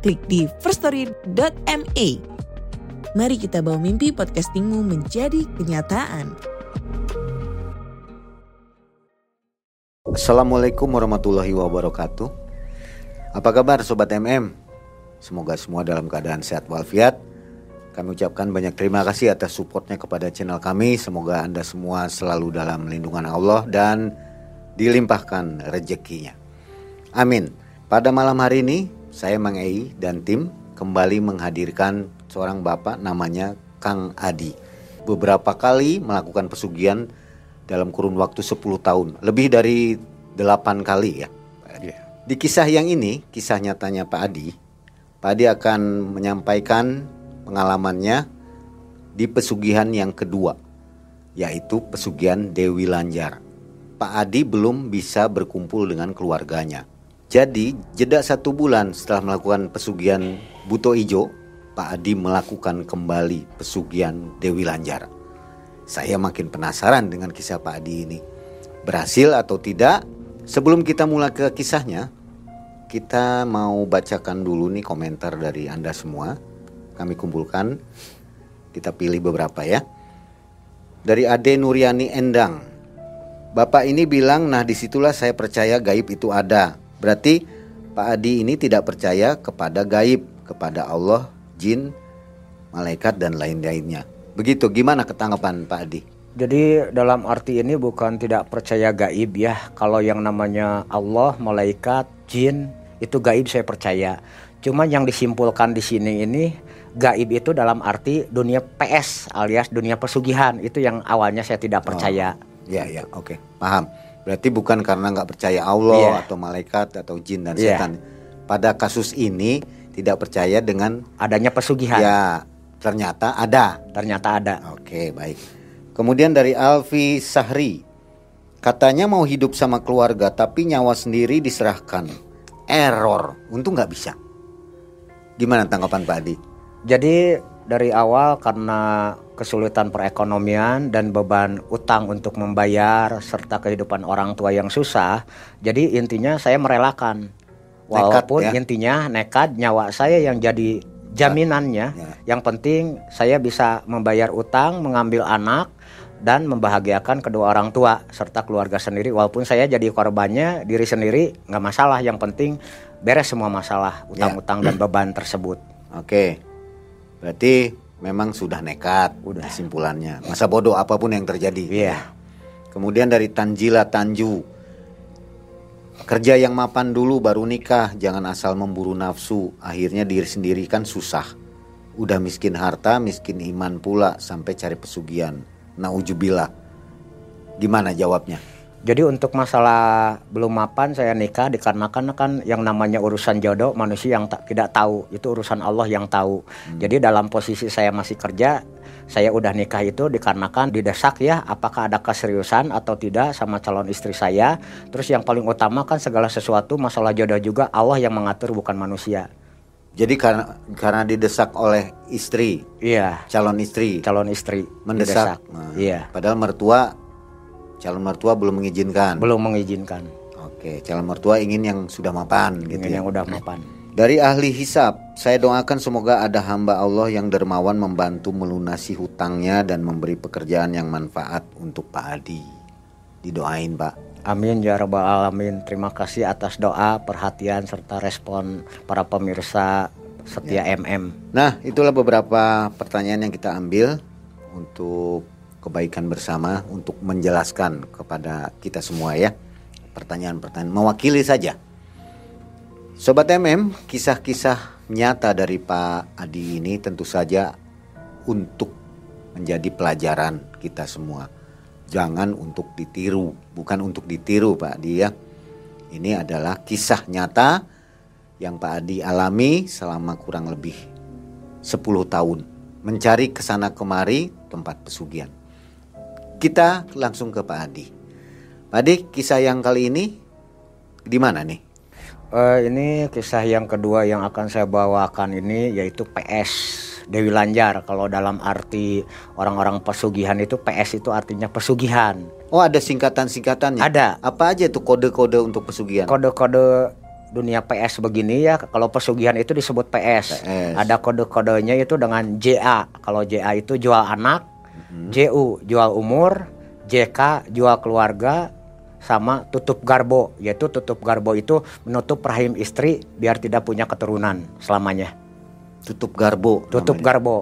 klik di firststory.me. Mari kita bawa mimpi podcastingmu menjadi kenyataan. Assalamualaikum warahmatullahi wabarakatuh. Apa kabar Sobat MM? Semoga semua dalam keadaan sehat walafiat. Kami ucapkan banyak terima kasih atas supportnya kepada channel kami. Semoga Anda semua selalu dalam lindungan Allah dan dilimpahkan rezekinya. Amin. Pada malam hari ini, saya Mang Ei dan tim kembali menghadirkan seorang bapak namanya Kang Adi. Beberapa kali melakukan pesugihan dalam kurun waktu 10 tahun. Lebih dari 8 kali ya. Di kisah yang ini, kisah nyatanya Pak Adi, Pak Adi akan menyampaikan pengalamannya di pesugihan yang kedua, yaitu pesugihan Dewi Lanjar. Pak Adi belum bisa berkumpul dengan keluarganya. Jadi, jeda satu bulan setelah melakukan pesugihan Buto Ijo, Pak Adi melakukan kembali pesugihan Dewi Lanjar. Saya makin penasaran dengan kisah Pak Adi ini. Berhasil atau tidak? Sebelum kita mulai ke kisahnya, kita mau bacakan dulu nih komentar dari Anda semua. Kami kumpulkan. Kita pilih beberapa ya. Dari Ade Nuryani Endang. Bapak ini bilang, nah di situlah saya percaya gaib itu ada. Berarti Pak Adi ini tidak percaya kepada gaib, kepada Allah, jin, malaikat dan lain-lainnya. Begitu, gimana ketanggapan Pak Adi? Jadi dalam arti ini bukan tidak percaya gaib ya. Kalau yang namanya Allah, malaikat, jin, itu gaib saya percaya. Cuma yang disimpulkan di sini ini gaib itu dalam arti dunia PS alias dunia pesugihan itu yang awalnya saya tidak percaya. Oh, ya ya oke okay. paham. Berarti bukan karena nggak percaya Allah yeah. atau malaikat atau jin dan yeah. setan. Pada kasus ini tidak percaya dengan adanya pesugihan. Ya ternyata ada. Ternyata ada. Oke baik. Kemudian dari Alfi Sahri katanya mau hidup sama keluarga tapi nyawa sendiri diserahkan error. Untung nggak bisa. Gimana tanggapan Pak Adi? Jadi dari awal karena kesulitan perekonomian dan beban utang untuk membayar serta kehidupan orang tua yang susah, jadi intinya saya merelakan. Walaupun nekat, ya? intinya nekat nyawa saya yang jadi jaminannya. Ya. Yang penting saya bisa membayar utang, mengambil anak, dan membahagiakan kedua orang tua serta keluarga sendiri walaupun saya jadi korbannya diri sendiri nggak masalah yang penting beres semua masalah utang-utang ya. dan beban tersebut oke berarti memang sudah nekat udah. kesimpulannya. Masa bodoh apa pun yang terjadi. Iya. Kemudian dari Tanjila Tanju. Kerja yang mapan dulu baru nikah jangan asal memburu nafsu. Akhirnya diri sendiri kan susah. Udah miskin harta miskin iman pula sampai cari pesugihan. Naujubillah. Gimana jawabnya? Jadi untuk masalah belum mapan saya nikah dikarenakan kan yang namanya urusan jodoh manusia yang tak, tidak tahu itu urusan Allah yang tahu. Hmm. Jadi dalam posisi saya masih kerja saya udah nikah itu dikarenakan didesak ya apakah ada keseriusan atau tidak sama calon istri saya. Terus yang paling utama kan segala sesuatu masalah jodoh juga Allah yang mengatur bukan manusia. Jadi karena karena didesak oleh istri. Iya. Calon istri. Calon istri mendesak. Nah, iya. Padahal mertua calon mertua belum mengizinkan. Belum mengizinkan. Oke, calon mertua ingin yang sudah mapan ingin gitu ya. yang udah mapan. Dari ahli hisap, saya doakan semoga ada hamba Allah yang dermawan membantu melunasi hutangnya dan memberi pekerjaan yang manfaat untuk Pak Adi. Didoain, Pak. Amin ya rabbal alamin. Terima kasih atas doa, perhatian serta respon para pemirsa setia ya. MM. Nah, itulah beberapa pertanyaan yang kita ambil untuk kebaikan bersama untuk menjelaskan kepada kita semua ya. Pertanyaan-pertanyaan mewakili saja. Sobat MM, kisah-kisah nyata dari Pak Adi ini tentu saja untuk menjadi pelajaran kita semua jangan untuk ditiru, bukan untuk ditiru Pak Dia. Ini adalah kisah nyata yang Pak Adi alami selama kurang lebih 10 tahun mencari ke sana kemari tempat pesugihan. Kita langsung ke Pak Adi. Pak Adi, kisah yang kali ini di mana nih? Uh, ini kisah yang kedua yang akan saya bawakan ini yaitu PS Dewi Lanjar. Kalau dalam arti orang-orang pesugihan itu PS itu artinya pesugihan. Oh ada singkatan-singkatannya? Ada. Apa aja tuh kode-kode untuk pesugihan? Kode-kode dunia PS begini ya kalau pesugihan itu disebut PS. PS. Ada kode-kodenya itu dengan JA. Kalau JA itu jual anak, mm-hmm. JU jual umur, JK jual keluarga, sama tutup garbo. Yaitu tutup garbo itu menutup rahim istri biar tidak punya keturunan selamanya. Tutup garbo tutup namanya. garbo.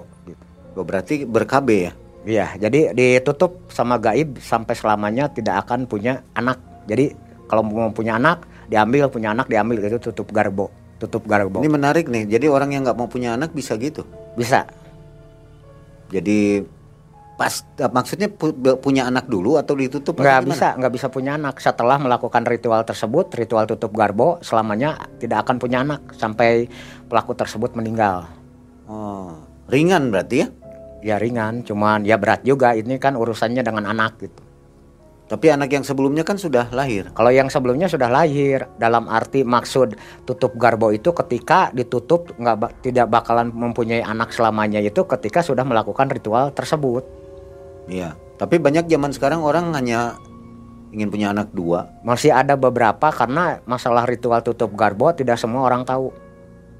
Oh, berarti berkabe ya? Iya jadi ditutup sama gaib sampai selamanya tidak akan punya anak. Jadi kalau mau punya anak diambil punya anak diambil. Itu tutup garbo tutup garbo. Ini menarik nih jadi orang yang nggak mau punya anak bisa gitu? Bisa. Jadi pas maksudnya pu, punya anak dulu atau ditutup nggak bisa nggak bisa punya anak. Setelah melakukan ritual tersebut ritual tutup garbo selamanya tidak akan punya anak. Sampai pelaku tersebut meninggal. Oh ringan berarti ya? Ya ringan. Cuman ya berat juga. Ini kan urusannya dengan anak gitu. Tapi anak yang sebelumnya kan sudah lahir. Kalau yang sebelumnya sudah lahir, dalam arti maksud tutup garbo itu ketika ditutup nggak tidak bakalan mempunyai anak selamanya itu ketika sudah melakukan ritual tersebut. Iya. Tapi banyak zaman sekarang orang hanya ingin punya anak dua. Masih ada beberapa karena masalah ritual tutup garbo tidak semua orang tahu.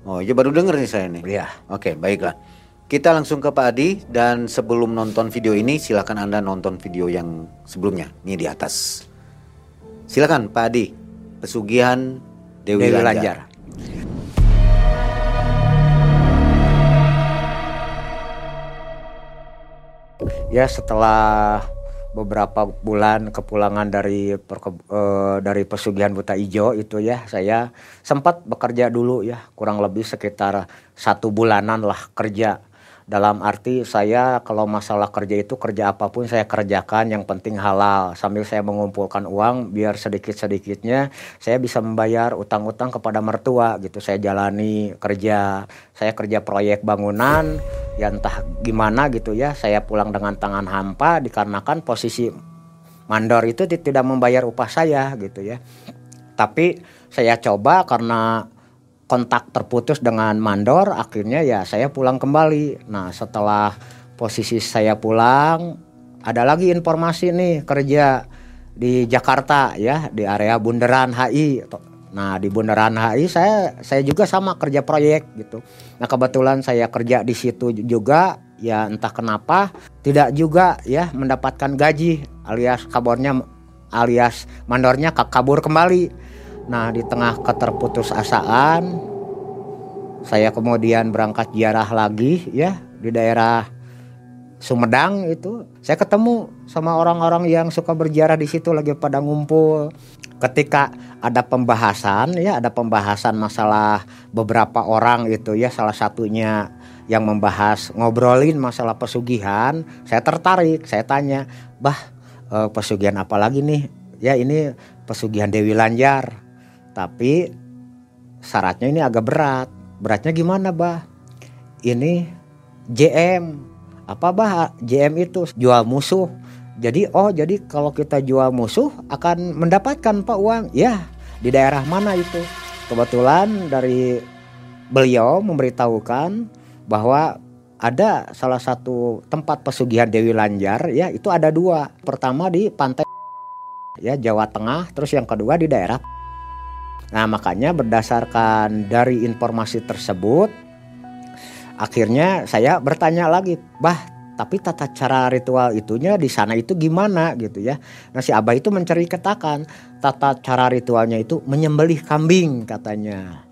Oh, iya baru denger nih saya nih. Iya. Oke, baiklah. Kita langsung ke Pak Adi dan sebelum nonton video ini silakan Anda nonton video yang sebelumnya. Ini di atas. Silakan Pak Adi. Pesugihan Dewi, Dewi Lanjar. Lanjar. Ya setelah beberapa bulan kepulangan dari perke, uh, dari pesugihan buta ijo itu ya saya sempat bekerja dulu ya kurang lebih sekitar satu bulanan lah kerja dalam arti saya kalau masalah kerja itu kerja apa pun saya kerjakan yang penting halal. Sambil saya mengumpulkan uang biar sedikit-sedikitnya saya bisa membayar utang-utang kepada mertua gitu. Saya jalani kerja saya kerja proyek bangunan ya entah gimana gitu ya. Saya pulang dengan tangan hampa dikarenakan posisi mandor itu tidak membayar upah saya gitu ya. Tapi saya coba karena kontak terputus dengan mandor akhirnya ya saya pulang kembali. Nah setelah posisi saya pulang ada lagi informasi nih kerja di Jakarta ya di area Bundaran HI nah di Bundaran HI saya saya juga sama kerja proyek gitu. Nah kebetulan saya kerja di situ juga ya entah kenapa tidak juga ya mendapatkan gaji alias kabarnya alias mandornya kabur kembali Nah di tengah keterputusasaan saya kemudian berangkat ziarah lagi ya di daerah Sumedang itu. Saya ketemu sama orang-orang yang suka berziarah di situ lagi pada ngumpul. Ketika ada pembahasan ya ada pembahasan masalah beberapa orang itu ya salah satunya yang membahas ngobrolin masalah pesugihan, saya tertarik, saya tanya, "Bah, eh, pesugihan apa lagi nih?" Ya ini pesugihan Dewi Lanjar tapi syaratnya ini agak berat. Beratnya gimana, Bah? Ini JM. Apa, Bah? JM itu jual musuh. Jadi, oh, jadi kalau kita jual musuh akan mendapatkan Pak uang. Ya, di daerah mana itu? Kebetulan dari beliau memberitahukan bahwa ada salah satu tempat pesugihan Dewi Lanjar ya itu ada dua pertama di pantai ya Jawa Tengah terus yang kedua di daerah Nah, makanya berdasarkan dari informasi tersebut akhirnya saya bertanya lagi, "Bah, tapi tata cara ritual itunya di sana itu gimana gitu ya?" Nah, si Abah itu mencari ketakan, tata cara ritualnya itu menyembelih kambing katanya.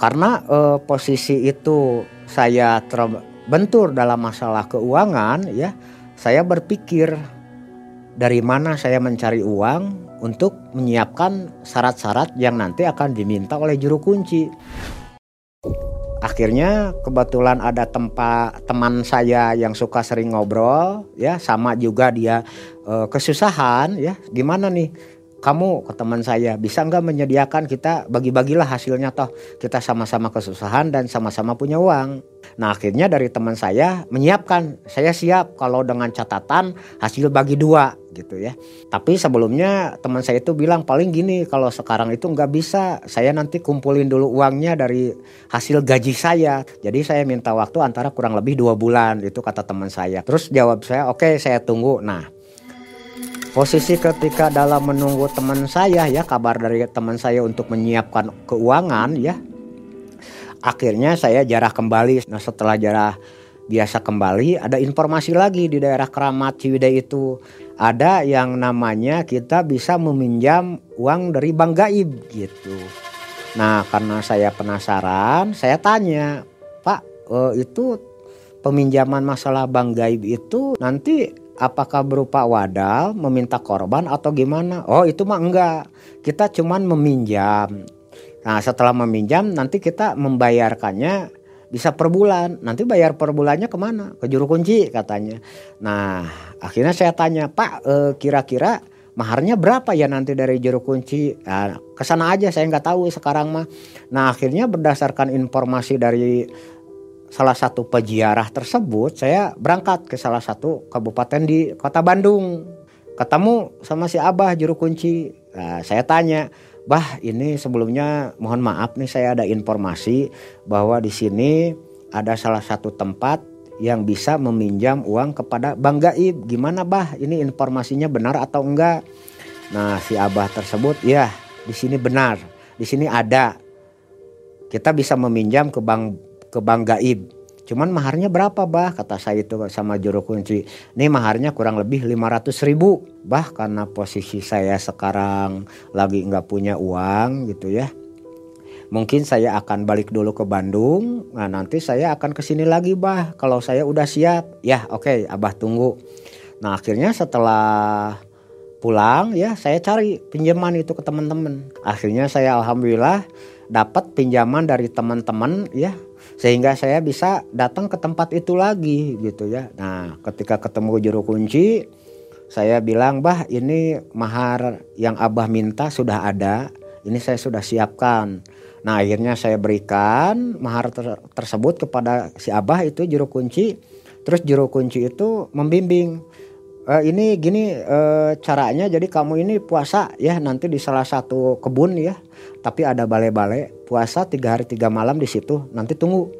Karena eh, posisi itu saya terbentur dalam masalah keuangan ya, saya berpikir dari mana saya mencari uang untuk menyiapkan syarat-syarat yang nanti akan diminta oleh juru kunci. Akhirnya kebetulan ada tempat teman saya yang suka sering ngobrol ya sama juga dia e, kesusahan ya gimana nih kamu ke teman saya bisa nggak menyediakan kita bagi-bagilah hasilnya toh kita sama-sama kesusahan dan sama-sama punya uang. Nah akhirnya dari teman saya menyiapkan saya siap kalau dengan catatan hasil bagi dua gitu ya. Tapi sebelumnya teman saya itu bilang paling gini kalau sekarang itu nggak bisa saya nanti kumpulin dulu uangnya dari hasil gaji saya. Jadi saya minta waktu antara kurang lebih dua bulan itu kata teman saya. Terus jawab saya oke okay, saya tunggu. Nah Posisi ketika dalam menunggu teman saya ya kabar dari teman saya untuk menyiapkan keuangan ya. Akhirnya saya jarah kembali. Nah setelah jarah biasa kembali ada informasi lagi di daerah Keramat Ciwidey itu ada yang namanya kita bisa meminjam uang dari Bank Gaib gitu. Nah karena saya penasaran saya tanya Pak eh, itu peminjaman masalah Bank Gaib itu nanti apakah berupa wadal meminta korban atau gimana? Oh itu mah enggak. Kita cuman meminjam. Nah setelah meminjam nanti kita membayarkannya bisa per bulan. Nanti bayar per bulannya ke mana? Ke juru kunci katanya. Nah akhirnya saya tanya pak eh, kira-kira maharnya berapa ya nanti dari juru kunci? Nah, ke sana aja saya nggak tahu sekarang mah. Nah akhirnya berdasarkan informasi dari salah satu peziarah tersebut saya berangkat ke salah satu kabupaten di kota Bandung. Ketemu sama si Abah juru kunci. Nah, saya tanya Bah ini sebelumnya mohon maaf nih saya ada informasi bahwa di sini ada salah satu tempat yang bisa meminjam uang kepada Bang Gaib. Gimana Bah? Ini informasinya benar atau enggak? Nah si Abah tersebut ya di sini benar. Di sini ada. Kita bisa meminjam ke Bang ke bank gaib. Cuman maharnya berapa bah kata saya itu sama juru kunci. Ini maharnya kurang lebih 500 ribu. Bah karena posisi saya sekarang lagi nggak punya uang gitu ya. Mungkin saya akan balik dulu ke Bandung. Nah nanti saya akan ke sini lagi bah. Kalau saya udah siap. Ya oke okay, abah tunggu. Nah akhirnya setelah pulang ya saya cari pinjaman itu ke teman-teman. Akhirnya saya alhamdulillah dapat pinjaman dari teman-teman ya sehingga saya bisa datang ke tempat itu lagi gitu ya. Nah, ketika ketemu juru kunci, saya bilang, "Bah, ini mahar yang Abah minta sudah ada. Ini saya sudah siapkan." Nah, akhirnya saya berikan mahar ter tersebut kepada si Abah itu juru kunci. Terus juru kunci itu membimbing, e, ini gini e, caranya jadi kamu ini puasa ya nanti di salah satu kebun ya. Tapi ada balai-balai puasa tiga hari tiga malam di situ. Nanti tunggu.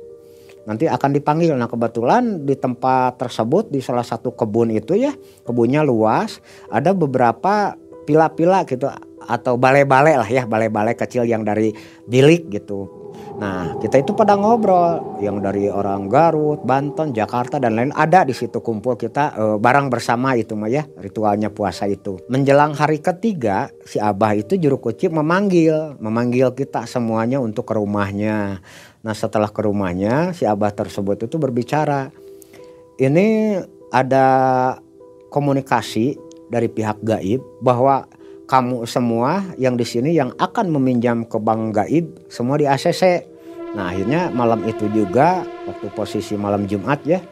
Nanti akan dipanggil. Nah kebetulan di tempat tersebut di salah satu kebun itu ya kebunnya luas ada beberapa pila-pila gitu atau balai-balai lah ya balai-balai kecil yang dari bilik gitu Nah, kita itu pada ngobrol yang dari orang Garut, Banten, Jakarta dan lain ada di situ kumpul kita e, barang bersama itu mah ya ritualnya puasa itu. Menjelang hari ketiga si Abah itu juru kunci memanggil, memanggil kita semuanya untuk ke rumahnya. Nah, setelah ke rumahnya si Abah tersebut itu berbicara. Ini ada komunikasi dari pihak gaib bahwa kamu semua yang di sini yang akan meminjam ke bank gaib semua di ACC. Nah akhirnya malam itu juga waktu posisi malam Jumat ya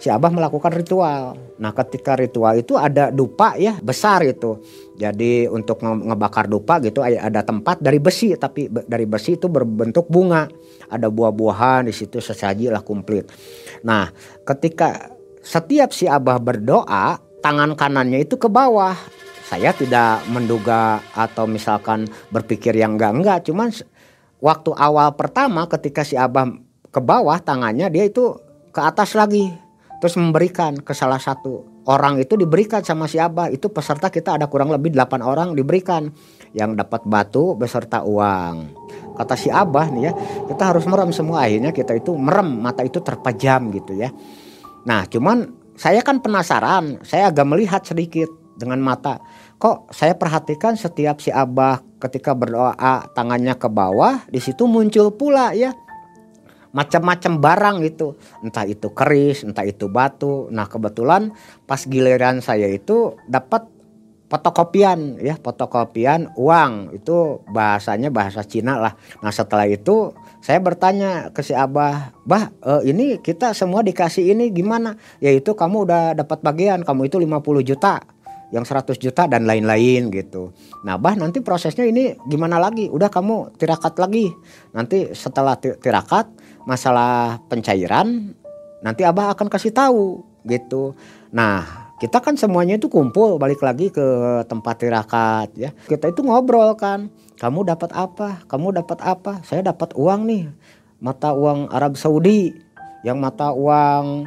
si Abah melakukan ritual. Nah ketika ritual itu ada dupa ya besar itu. Jadi untuk ngebakar dupa gitu ada tempat dari besi tapi dari besi itu berbentuk bunga. Ada buah-buahan di situ sesaji lah komplit. Nah ketika setiap si Abah berdoa tangan kanannya itu ke bawah saya tidak menduga atau misalkan berpikir yang enggak-enggak cuman waktu awal pertama ketika si abah ke bawah tangannya dia itu ke atas lagi. Terus memberikan ke salah satu orang itu diberikan sama si abah. Itu peserta kita ada kurang lebih 8 orang diberikan. Yang dapat batu beserta uang. Kata si abah nih ya kita harus merem semua. Akhirnya kita itu merem mata itu terpejam gitu ya. Nah cuman saya kan penasaran. Saya agak melihat sedikit dengan mata. Kok saya perhatikan setiap si Abah ketika berdoa tangannya ke bawah, di situ muncul pula ya macam-macam barang itu, entah itu keris, entah itu batu. Nah, kebetulan pas giliran saya itu dapat fotokopian ya, fotokopian uang. Itu bahasanya bahasa Cina lah. Nah, setelah itu saya bertanya ke si Abah, "Bah, eh, ini kita semua dikasih ini gimana?" Yaitu kamu udah dapat bagian, kamu itu 50 juta yang 100 juta dan lain-lain gitu. Nah, bah nanti prosesnya ini gimana lagi? Udah kamu tirakat lagi. Nanti setelah tirakat masalah pencairan nanti Abah akan kasih tahu gitu. Nah, kita kan semuanya itu kumpul balik lagi ke tempat tirakat ya. Kita itu ngobrol kan. Kamu dapat apa? Kamu dapat apa? Saya dapat uang nih. Mata uang Arab Saudi yang mata uang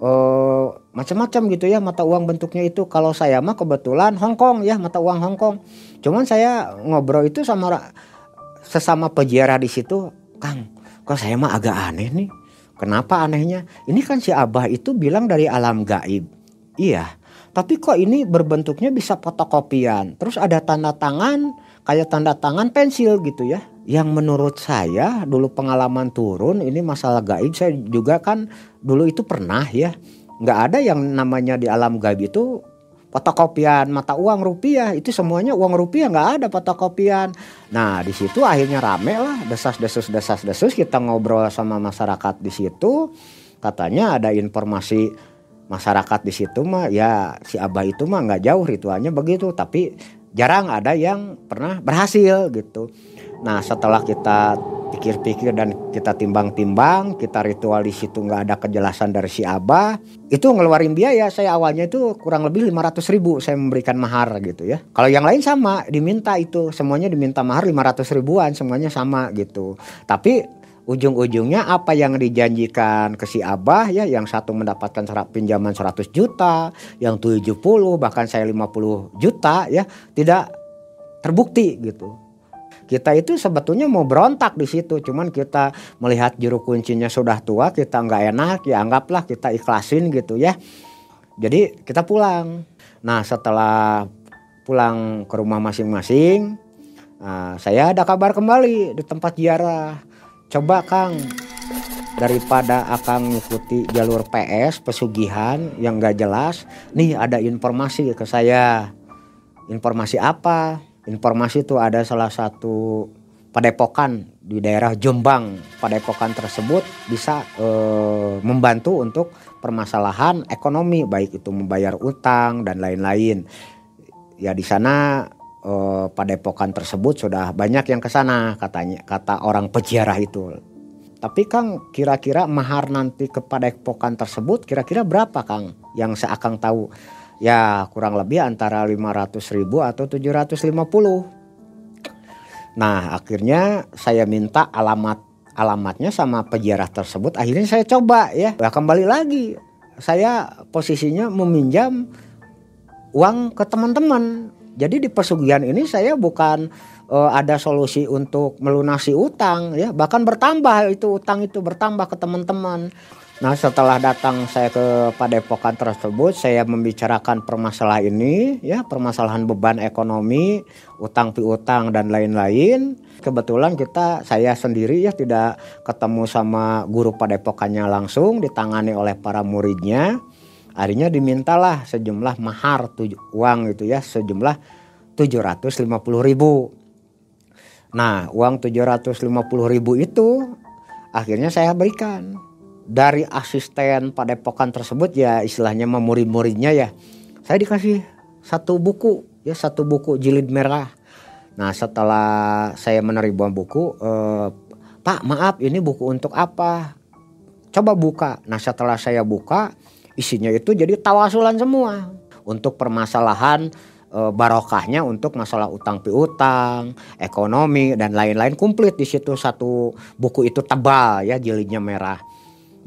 uh, macam-macam gitu ya mata uang bentuknya itu. Kalau saya mah kebetulan Hong Kong ya mata uang Hong Kong. Cuman saya ngobrol itu sama sesama peziarah di situ Kang kok saya mah agak aneh nih? Kenapa anehnya? Ini kan si Abah itu bilang dari alam gaib. Iya tapi kok ini berbentuknya bisa fotokopian? Terus ada tanda tangan kayak tanda tangan pensil gitu ya yang menurut saya dulu pengalaman turun ini masalah gaib. Saya juga kan dulu itu pernah ya nggak ada yang namanya di alam gaib itu fotokopian mata uang rupiah. Itu semuanya uang rupiah nggak ada fotokopian. Nah di situ akhirnya rame lah desas desus desas desus kita ngobrol sama masyarakat di situ. Katanya ada informasi masyarakat di situ mah ya si abah itu mah nggak jauh ritualnya begitu. Tapi jarang ada yang pernah berhasil gitu Nah setelah kita pikir-pikir dan kita timbang-timbang, kita ritual di situ nggak ada kejelasan dari si Abah, itu ngeluarin biaya. Saya awalnya itu kurang lebih 500 ribu saya memberikan mahar gitu ya. Kalau yang lain sama, diminta itu semuanya diminta mahar 500 ribuan, semuanya sama gitu. Tapi ujung-ujungnya apa yang dijanjikan ke si Abah ya? Yang satu mendapatkan pinjaman 100 juta, yang 70 bahkan saya 50 juta ya? Tidak terbukti gitu. Kita itu sebetulnya mau berontak di situ cuman kita melihat juru kuncinya sudah tua kita nggak enak ya anggaplah kita ikhlasin gitu ya. Jadi kita pulang. Nah setelah pulang ke rumah masing-masing nah, saya ada kabar kembali di tempat ziarah coba Kang daripada akan mengikuti jalur PS pesugihan yang gak jelas nih ada informasi ke saya informasi apa informasi itu ada salah satu padepokan di daerah Jombang. Padepokan tersebut bisa e, membantu untuk permasalahan ekonomi baik itu membayar utang dan lain-lain. Ya di sana e, padepokan tersebut sudah banyak yang ke sana katanya kata orang peziarah itu. Tapi Kang kira-kira mahar nanti ke padepokan tersebut kira-kira berapa Kang? Yang saya akan tahu? ya kurang lebih antara 500 ribu atau 750 nah akhirnya saya minta alamat alamatnya sama peziarah tersebut. Akhirnya saya coba ya. Nah, kembali lagi. Saya posisinya meminjam uang ke teman-teman jadi di pesugihan ini saya bukan uh, ada solusi untuk melunasi utang ya. Bahkan bertambah itu utang itu bertambah ke teman-teman. Nah setelah datang saya ke padepokan tersebut saya membicarakan permasalahan ini ya permasalahan beban ekonomi utang piutang dan lain-lain. Kebetulan kita saya sendiri ya tidak ketemu sama guru padepokannya langsung ditangani oleh para muridnya akhirnya dimintalah sejumlah mahar tuj- uang itu ya sejumlah 750 ribu. Nah uang 750 ribu itu akhirnya saya berikan. Dari asisten padepokan tersebut ya istilahnya memurid-muridnya ya saya dikasih satu buku ya satu buku jilid merah. Nah setelah saya menerima buku eh, pak maaf ini buku untuk apa? Coba buka. Nah setelah saya buka isinya itu jadi tawasulan semua untuk permasalahan e, barokahnya untuk masalah utang piutang, ekonomi dan lain-lain komplit di situ satu buku itu tebal ya jilidnya merah.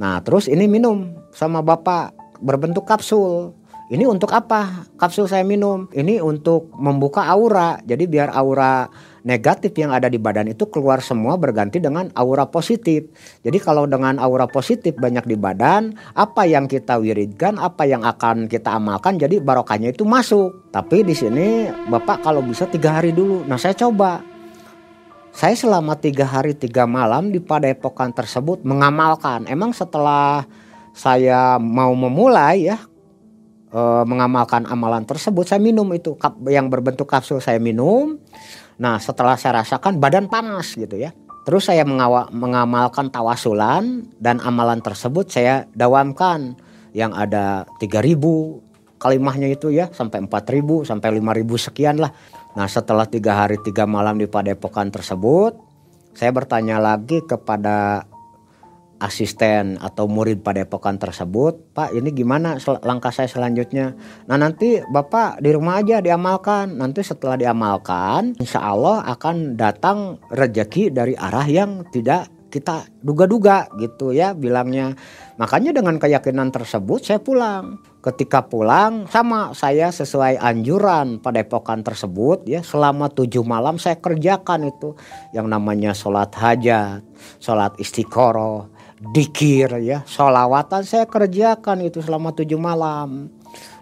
Nah terus ini minum sama bapak berbentuk kapsul. Ini untuk apa? Kapsul saya minum. Ini untuk membuka aura. Jadi biar aura negatif yang ada di badan itu keluar semua berganti dengan aura positif. Jadi kalau dengan aura positif banyak di badan, apa yang kita wiridkan, apa yang akan kita amalkan, jadi barokahnya itu masuk. Tapi di sini bapak kalau bisa tiga hari dulu. Nah saya coba saya selama tiga hari tiga malam di padepokan tersebut mengamalkan. Emang setelah saya mau memulai ya e, mengamalkan amalan tersebut, saya minum itu kap, yang berbentuk kapsul saya minum. Nah setelah saya rasakan badan panas gitu ya. Terus saya mengawal, mengamalkan tawasulan dan amalan tersebut saya dawamkan yang ada 3000 kalimahnya itu ya sampai 4000 sampai 5000 sekian lah. Nah setelah tiga hari tiga malam di padepokan tersebut, saya bertanya lagi kepada asisten atau murid padepokan tersebut, Pak ini gimana langkah saya selanjutnya? Nah nanti Bapak di rumah aja diamalkan, nanti setelah diamalkan, insya Allah akan datang rejeki dari arah yang tidak kita duga-duga gitu ya bilangnya. Makanya dengan keyakinan tersebut saya pulang. Ketika pulang sama saya sesuai anjuran pada epokan tersebut ya selama tujuh malam saya kerjakan itu yang namanya sholat hajat, sholat istiqoroh, dikir ya, sholawatan saya kerjakan itu selama tujuh malam.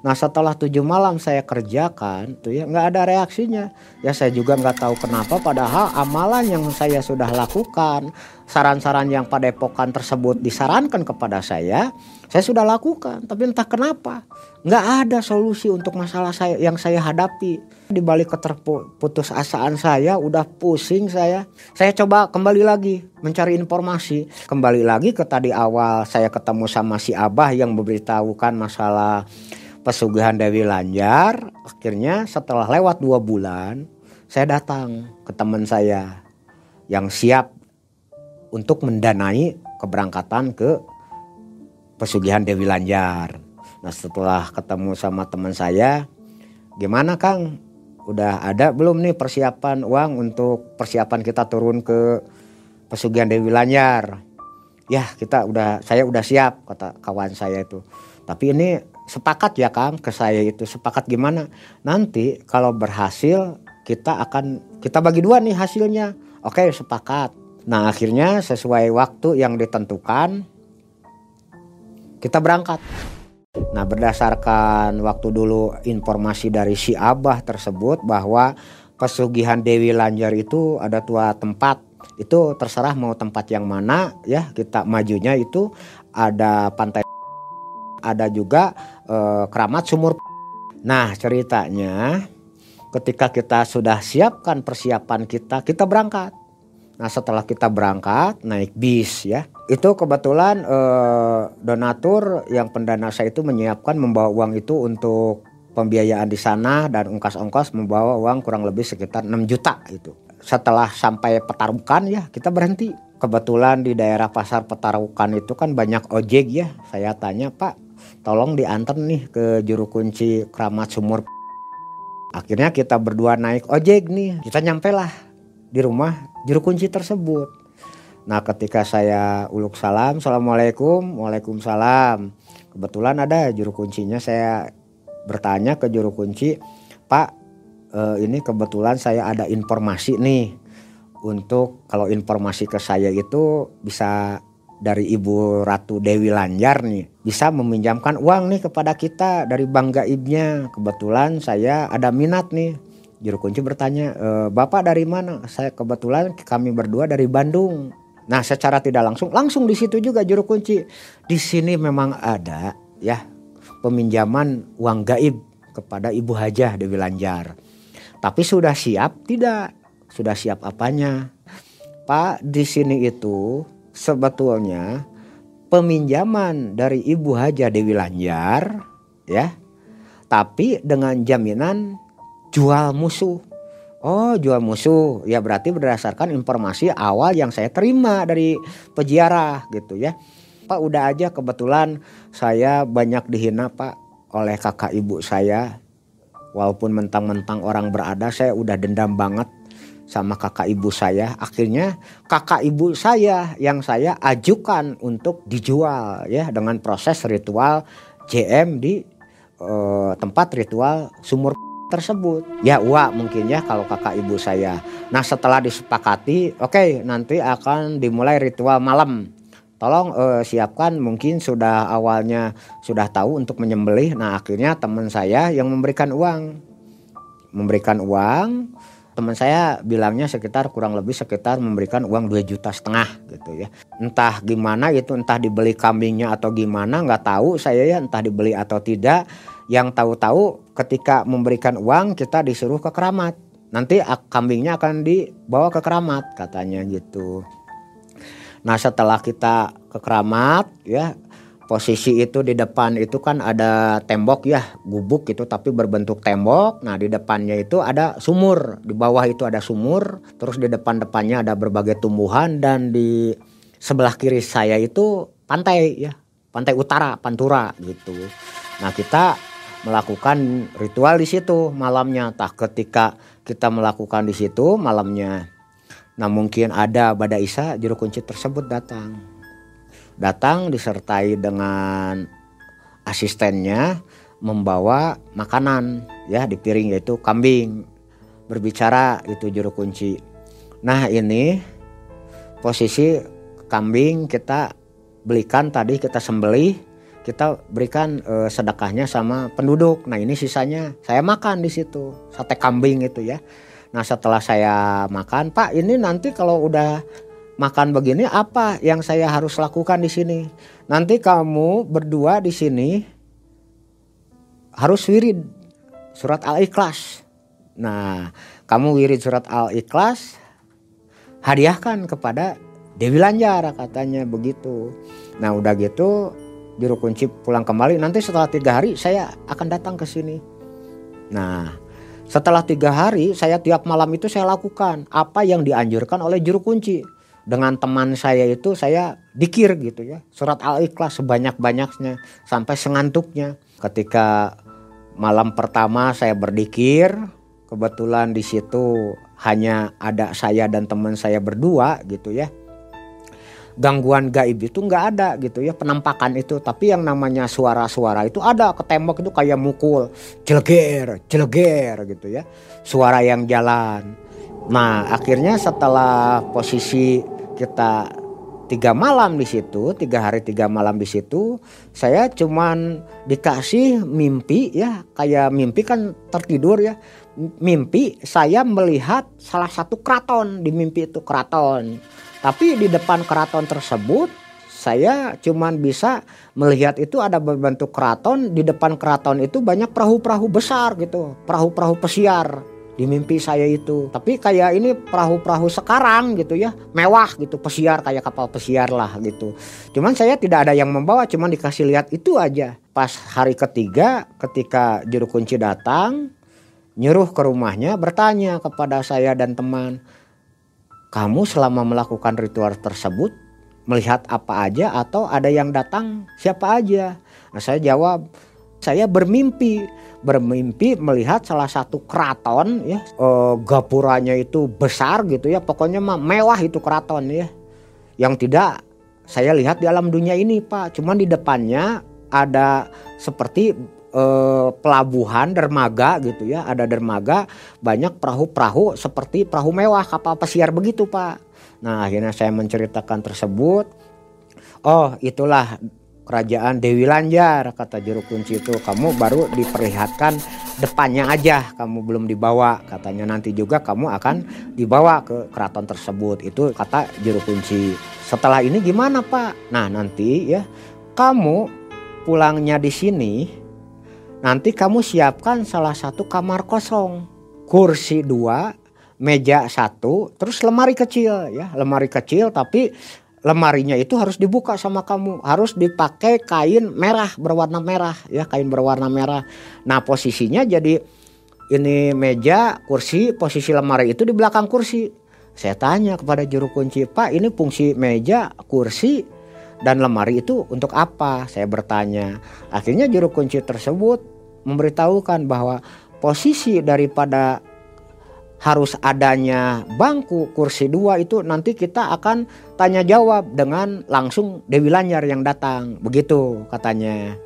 Nah setelah tujuh malam saya kerjakan tuh ya nggak ada reaksinya. Ya saya juga nggak tahu kenapa padahal amalan yang saya sudah lakukan, saran-saran yang pada epokan tersebut disarankan kepada saya, saya sudah lakukan. Tapi entah kenapa nggak ada solusi untuk masalah saya yang saya hadapi. Di balik keterputus asaan saya, udah pusing saya. Saya coba kembali lagi mencari informasi. Kembali lagi ke tadi awal saya ketemu sama si Abah yang memberitahukan masalah pesugihan Dewi Lanjar. Akhirnya setelah lewat dua bulan, saya datang ke teman saya yang siap untuk mendanai keberangkatan ke pesugihan Dewi Lanjar. Nah setelah ketemu sama teman saya, gimana Kang? Udah ada belum nih persiapan uang untuk persiapan kita turun ke pesugihan Dewi Lanjar? Ya kita udah, saya udah siap kata kawan saya itu. Tapi ini sepakat ya Kang ke saya itu sepakat gimana nanti kalau berhasil kita akan kita bagi dua nih hasilnya oke sepakat nah akhirnya sesuai waktu yang ditentukan kita berangkat nah berdasarkan waktu dulu informasi dari si Abah tersebut bahwa pesugihan Dewi Lanjar itu ada tua tempat itu terserah mau tempat yang mana ya kita majunya itu ada pantai ada juga eh, keramat sumur. Nah ceritanya ketika kita sudah siapkan persiapan kita, kita berangkat. Nah setelah kita berangkat naik bis ya, itu kebetulan eh, donatur yang pendana saya itu menyiapkan membawa uang itu untuk pembiayaan di sana dan ongkos-ongkos membawa uang kurang lebih sekitar 6 juta itu. Setelah sampai Petarukan ya kita berhenti. Kebetulan di daerah pasar Petarukan itu kan banyak ojek ya. Saya tanya Pak tolong diantar nih ke juru kunci keramat sumur akhirnya kita berdua naik ojek nih kita nyampe lah di rumah juru kunci tersebut nah ketika saya uluk salam assalamualaikum waalaikumsalam kebetulan ada juru kuncinya saya bertanya ke juru kunci pak eh, ini kebetulan saya ada informasi nih untuk kalau informasi ke saya itu bisa dari Ibu Ratu Dewi Lanjar nih bisa meminjamkan uang nih kepada kita dari Bank Gaibnya. Kebetulan saya ada minat nih. Juru kunci bertanya, e, "Bapak dari mana?" Saya kebetulan kami berdua dari Bandung. Nah, secara tidak langsung langsung di situ juga juru kunci. Di sini memang ada ya peminjaman uang gaib kepada Ibu Hajah Dewi Lanjar. Tapi sudah siap tidak? Sudah siap apanya? Pak, di sini itu sebetulnya peminjaman dari Ibu Haja Dewi Lanjar ya. Tapi dengan jaminan jual musuh. Oh, jual musuh. Ya berarti berdasarkan informasi awal yang saya terima dari peziarah gitu ya. Pak udah aja kebetulan saya banyak dihina Pak oleh kakak ibu saya. Walaupun mentang-mentang orang berada saya udah dendam banget sama kakak ibu saya. Akhirnya kakak ibu saya yang saya ajukan untuk dijual ya dengan proses ritual JM di uh, tempat ritual sumur tersebut. Ya uak mungkin ya kalau kakak ibu saya. Nah setelah disepakati, oke okay, nanti akan dimulai ritual malam. Tolong uh, siapkan mungkin sudah awalnya sudah tahu untuk menyembelih. Nah akhirnya teman saya yang memberikan uang, memberikan uang teman saya bilangnya sekitar kurang lebih sekitar memberikan uang 2 juta setengah gitu ya. Entah gimana itu entah dibeli kambingnya atau gimana nggak tahu saya ya entah dibeli atau tidak. Yang tahu-tahu ketika memberikan uang kita disuruh ke keramat. Nanti kambingnya akan dibawa ke keramat katanya gitu. Nah setelah kita ke keramat ya posisi itu di depan itu kan ada tembok ya gubuk itu tapi berbentuk tembok. Nah di depannya itu ada sumur. Di bawah itu ada sumur. Terus di depan depannya ada berbagai tumbuhan. Dan di sebelah kiri saya itu pantai ya pantai utara pantura gitu. Nah kita melakukan ritual di situ malamnya. Tak ketika kita melakukan di situ malamnya nah mungkin ada badai isa juru kunci tersebut datang. Datang disertai dengan asistennya membawa makanan ya di piring yaitu kambing. Berbicara itu juru kunci. Nah ini posisi kambing kita belikan tadi kita sembelih kita berikan e, sedekahnya sama penduduk nah ini sisanya saya makan di situ sate kambing itu ya nah setelah saya makan pak ini nanti kalau udah makan begini apa yang saya harus lakukan di sini? Nanti kamu berdua di sini harus wirid surat Al-Ikhlas. Nah, kamu wirid surat Al-Ikhlas hadiahkan kepada Dewi Lanjar katanya begitu. Nah, udah gitu juru kunci pulang kembali. Nanti setelah tiga hari saya akan datang ke sini. Nah, setelah tiga hari saya tiap malam itu saya lakukan apa yang dianjurkan oleh juru kunci. Dengan teman saya itu saya dikir gitu ya surat al-ikhlas sebanyak-banyaknya sampai sengantuknya. Ketika malam pertama saya berdikir kebetulan di situ hanya ada saya dan teman saya berdua gitu ya gangguan gaib itu nggak ada gitu ya penampakan itu. Tapi yang namanya suara-suara itu ada ke tembok itu kayak mukul jeleger jeleger gitu ya suara yang jalan. Nah akhirnya setelah posisi kita tiga malam di situ, tiga hari tiga malam di situ, saya cuman dikasih mimpi ya, kayak mimpi kan tertidur ya, mimpi saya melihat salah satu keraton di mimpi itu keraton, tapi di depan keraton tersebut saya cuman bisa melihat itu ada berbentuk keraton di depan keraton itu banyak perahu-perahu besar gitu, perahu-perahu pesiar di mimpi saya itu. Tapi kayak ini perahu-perahu sekarang gitu ya, mewah gitu, pesiar kayak kapal pesiar lah gitu. Cuman saya tidak ada yang membawa, cuman dikasih lihat itu aja. Pas hari ketiga ketika juru kunci datang, nyuruh ke rumahnya bertanya kepada saya dan teman, "Kamu selama melakukan ritual tersebut melihat apa aja atau ada yang datang siapa aja?" Nah, saya jawab, "Saya bermimpi. Bermimpi melihat salah satu keraton ya. E, gapuranya itu besar gitu ya pokoknya mah mewah itu keraton ya. Yang tidak saya lihat di alam dunia ini pak. Cuman di depannya ada seperti e, pelabuhan dermaga gitu ya. Ada dermaga banyak perahu-perahu seperti perahu mewah kapal pesiar begitu pak. Nah akhirnya saya menceritakan tersebut. Oh itulah kerajaan Dewi Lanjar kata juru kunci itu. Kamu baru diperlihatkan depannya aja kamu belum dibawa. Katanya nanti juga kamu akan dibawa ke keraton tersebut. Itu kata juru kunci. Setelah ini gimana pak? Nah nanti ya kamu pulangnya di sini nanti kamu siapkan salah satu kamar kosong. Kursi dua meja satu terus lemari kecil ya. Lemari kecil tapi lemarinya itu harus dibuka sama kamu. Harus dipakai kain merah berwarna merah ya kain berwarna merah. Nah posisinya jadi ini meja kursi posisi lemari itu di belakang kursi. Saya tanya kepada juru kunci pak ini fungsi meja kursi dan lemari itu untuk apa? Saya bertanya. Akhirnya juru kunci tersebut memberitahukan bahwa posisi daripada harus adanya bangku kursi dua itu nanti kita akan tanya jawab dengan langsung Dewi Lanyar yang datang. Begitu katanya.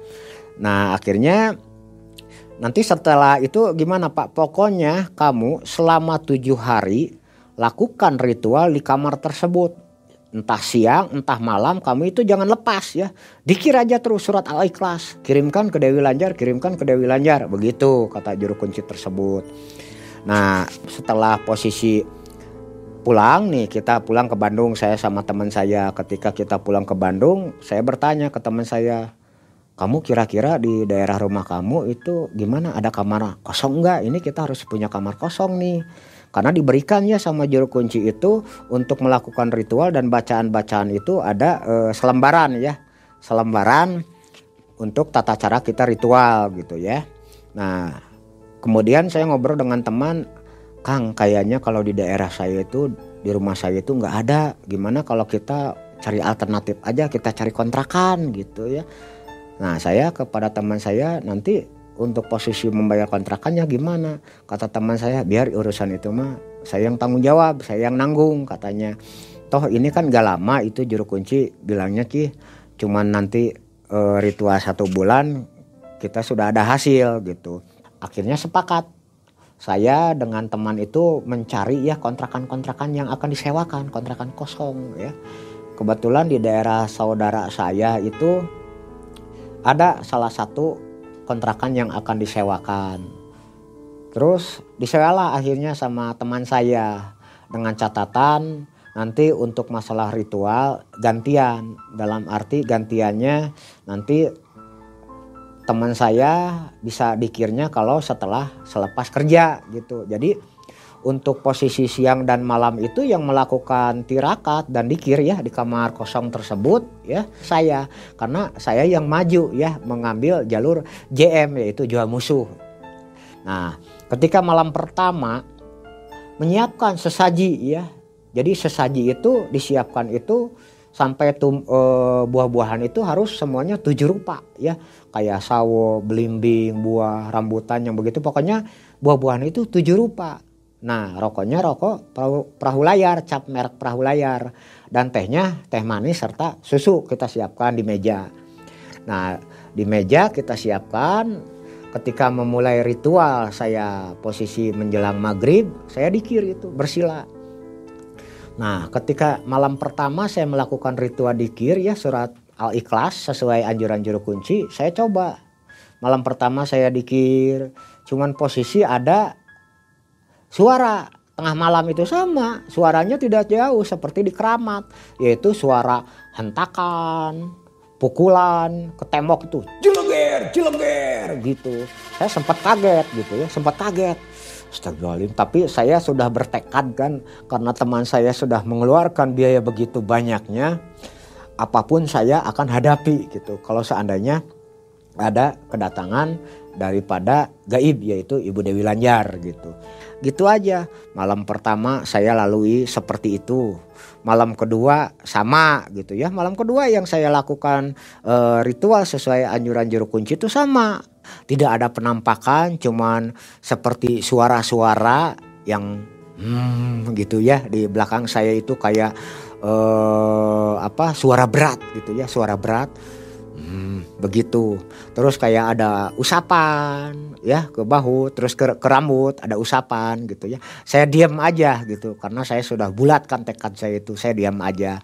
Nah akhirnya nanti setelah itu gimana Pak? Pokoknya kamu selama tujuh hari lakukan ritual di kamar tersebut entah siang entah malam kamu itu jangan lepas ya. Dikir aja terus surat al-ikhlas. Kirimkan ke Dewi Lanjar kirimkan ke Dewi Lanjar. Begitu kata juru kunci tersebut. Nah setelah posisi pulang nih kita pulang ke Bandung. Saya sama teman saya ketika kita pulang ke Bandung saya bertanya ke teman saya kamu kira-kira di daerah rumah kamu itu gimana? Ada kamar kosong nggak? Ini kita harus punya kamar kosong nih karena diberikan ya sama juru kunci itu untuk melakukan ritual dan bacaan-bacaan itu ada e, selembaran ya selembaran untuk tata cara kita ritual gitu ya. Nah, kemudian saya ngobrol dengan teman, Kang, kayaknya kalau di daerah saya itu di rumah saya itu nggak ada. Gimana kalau kita cari alternatif aja, kita cari kontrakan gitu ya. Nah, saya kepada teman saya nanti untuk posisi membayar kontrakannya gimana? Kata teman saya, biar urusan itu mah saya yang tanggung jawab, saya yang nanggung katanya. Toh ini kan gak lama itu juru kunci bilangnya ki cuman nanti e, ritual satu bulan kita sudah ada hasil gitu. Akhirnya sepakat saya dengan teman itu mencari ya kontrakan-kontrakan yang akan disewakan, kontrakan kosong ya. Kebetulan di daerah saudara saya itu ada salah satu kontrakan yang akan disewakan. Terus disewalah akhirnya sama teman saya dengan catatan nanti untuk masalah ritual gantian dalam arti gantiannya nanti teman saya bisa dikirnya kalau setelah selepas kerja gitu jadi untuk posisi siang dan malam itu yang melakukan tirakat dan dikir ya di kamar kosong tersebut ya saya karena saya yang maju ya mengambil jalur JM yaitu jual musuh. Nah, ketika malam pertama menyiapkan sesaji ya jadi sesaji itu disiapkan itu sampai tum, e, buah-buahan itu harus semuanya tujuh rupa ya kayak sawo, belimbing, buah, rambutan yang begitu pokoknya buah-buahan itu tujuh rupa. Nah rokoknya rokok perahu, perahu layar, cap merek perahu layar dan tehnya teh manis serta susu kita siapkan di meja. Nah di meja kita siapkan ketika memulai ritual saya posisi menjelang maghrib saya dikir itu bersila Nah, ketika malam pertama saya melakukan ritual dikir ya surat Al-Ikhlas sesuai anjuran juru kunci, saya coba. Malam pertama saya dikir, cuman posisi ada suara tengah malam itu sama, suaranya tidak jauh seperti di keramat, yaitu suara hentakan, pukulan ke tembok itu, jelengger, jelengger gitu. Saya sempat kaget gitu ya, sempat kaget Astagfirullahaladzim. Tapi saya sudah bertekad kan karena teman saya sudah mengeluarkan biaya begitu banyaknya. Apa pun saya akan hadapi gitu. Kalau seandainya ada kedatangan daripada gaib yaitu Ibu Dewi Lanjar gitu. Gitu aja. Malam pertama saya lalui seperti itu. Malam kedua sama gitu ya. Malam kedua yang saya lakukan e, ritual sesuai anjuran juru kunci itu sama tidak ada penampakan cuman seperti suara-suara yang hmm, gitu ya di belakang saya itu kayak eh, apa suara berat gitu ya suara berat hmm, begitu. Terus kayak ada usapan ya ke bahu terus ke, ke rambut ada usapan gitu ya. Saya diam aja gitu karena saya sudah bulatkan tekad saya itu saya diam aja.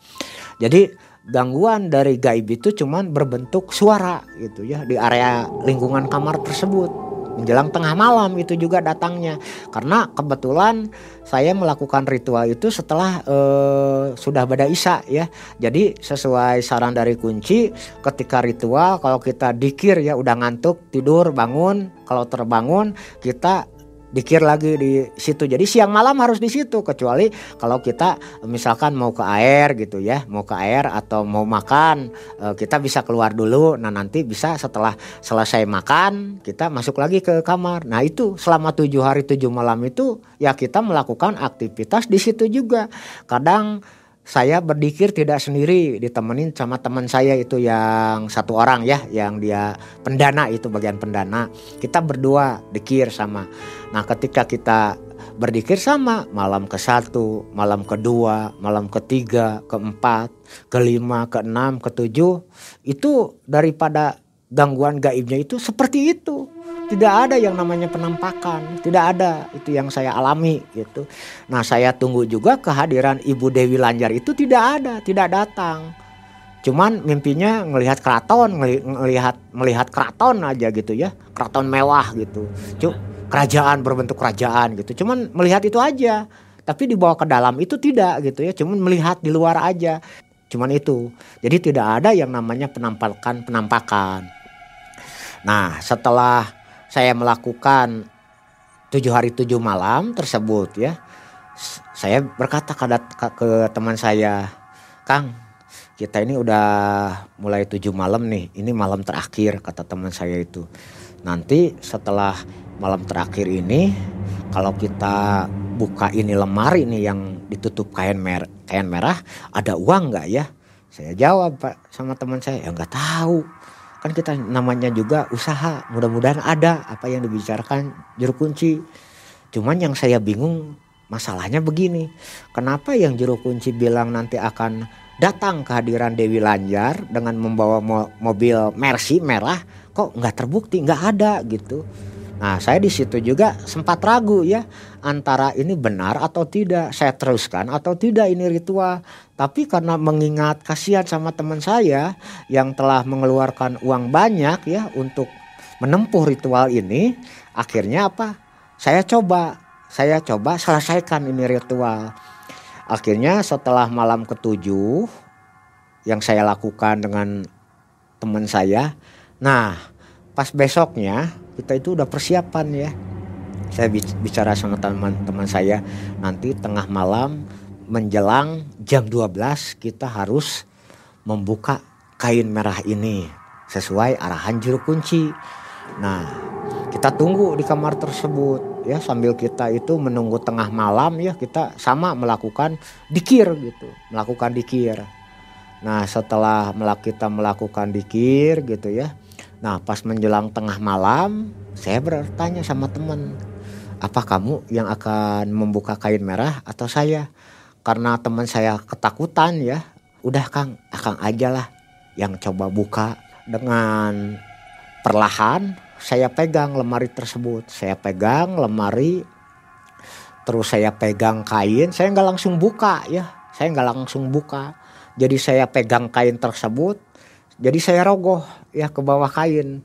Jadi gangguan dari gaib itu cuman berbentuk suara gitu ya di area lingkungan kamar tersebut menjelang tengah malam itu juga datangnya. Karena kebetulan saya melakukan ritual itu setelah uh, sudah pada isya ya. Jadi sesuai saran dari kunci ketika ritual kalau kita dikir ya udah ngantuk tidur bangun kalau terbangun kita dikir lagi di situ. Jadi siang malam harus di situ kecuali kalau kita misalkan mau ke air gitu ya, mau ke air atau mau makan, eh, kita bisa keluar dulu. Nah, nanti bisa setelah selesai makan kita masuk lagi ke kamar. Nah, itu selama tujuh hari tujuh malam itu ya kita melakukan aktivitas di situ juga. Kadang saya berdikir tidak sendiri ditemenin sama teman saya itu yang satu orang ya yang dia pendana itu bagian pendana. Kita berdua dikir sama. Nah ketika kita berdikir sama malam ke satu malam kedua malam ketiga keempat kelima keenam ketujuh itu daripada gangguan gaibnya itu seperti itu tidak ada yang namanya penampakan, tidak ada itu yang saya alami gitu. Nah saya tunggu juga kehadiran Ibu Dewi Lanjar itu tidak ada, tidak datang. Cuman mimpinya ngelihat keraton, ngelihat melihat keraton aja gitu ya, keraton mewah gitu. Cuk, kerajaan berbentuk kerajaan gitu. Cuman melihat itu aja. Tapi dibawa ke dalam itu tidak gitu ya, cuman melihat di luar aja. Cuman itu. Jadi tidak ada yang namanya penampakan penampakan. Nah, setelah saya melakukan tujuh hari tujuh malam tersebut ya. Saya berkata ke, ke teman saya Kang kita ini udah mulai tujuh malam nih ini malam terakhir kata teman saya itu. Nanti setelah malam terakhir ini kalau kita buka ini lemari nih yang ditutup kain mer kain merah ada uang nggak ya? Saya jawab pak sama teman saya. Ya nggak tahu kan kita namanya juga usaha mudah-mudahan ada apa yang dibicarakan juru kunci. Cuman yang saya bingung masalahnya begini. Kenapa yang juru kunci bilang nanti akan datang kehadiran Dewi Lanjar dengan membawa mo mobil Mercy merah kok nggak terbukti nggak ada gitu Nah saya di situ juga sempat ragu ya antara ini benar atau tidak saya teruskan atau tidak ini ritual. Tapi karena mengingat kasihan sama teman saya yang telah mengeluarkan uang banyak ya untuk menempuh ritual ini, akhirnya apa? Saya coba, saya coba selesaikan ini ritual. Akhirnya setelah malam ketujuh yang saya lakukan dengan teman saya, nah pas besoknya kita itu udah persiapan ya. Saya bicara sama teman-teman saya nanti tengah malam menjelang jam 12 kita harus membuka kain merah ini sesuai arahan juru kunci. Nah, kita tunggu di kamar tersebut ya sambil kita itu menunggu tengah malam ya kita sama melakukan dikir gitu melakukan dikir nah setelah kita melakukan dikir gitu ya nah pas menjelang tengah malam saya bertanya sama teman apa kamu yang akan membuka kain merah atau saya? Karena teman saya ketakutan ya. Udah kang akang aja lah yang coba buka. Dengan perlahan saya pegang lemari tersebut. Saya pegang lemari terus saya pegang kain saya nggak langsung buka ya. Saya nggak langsung buka. Jadi saya pegang kain tersebut jadi saya rogoh ya ke bawah kain.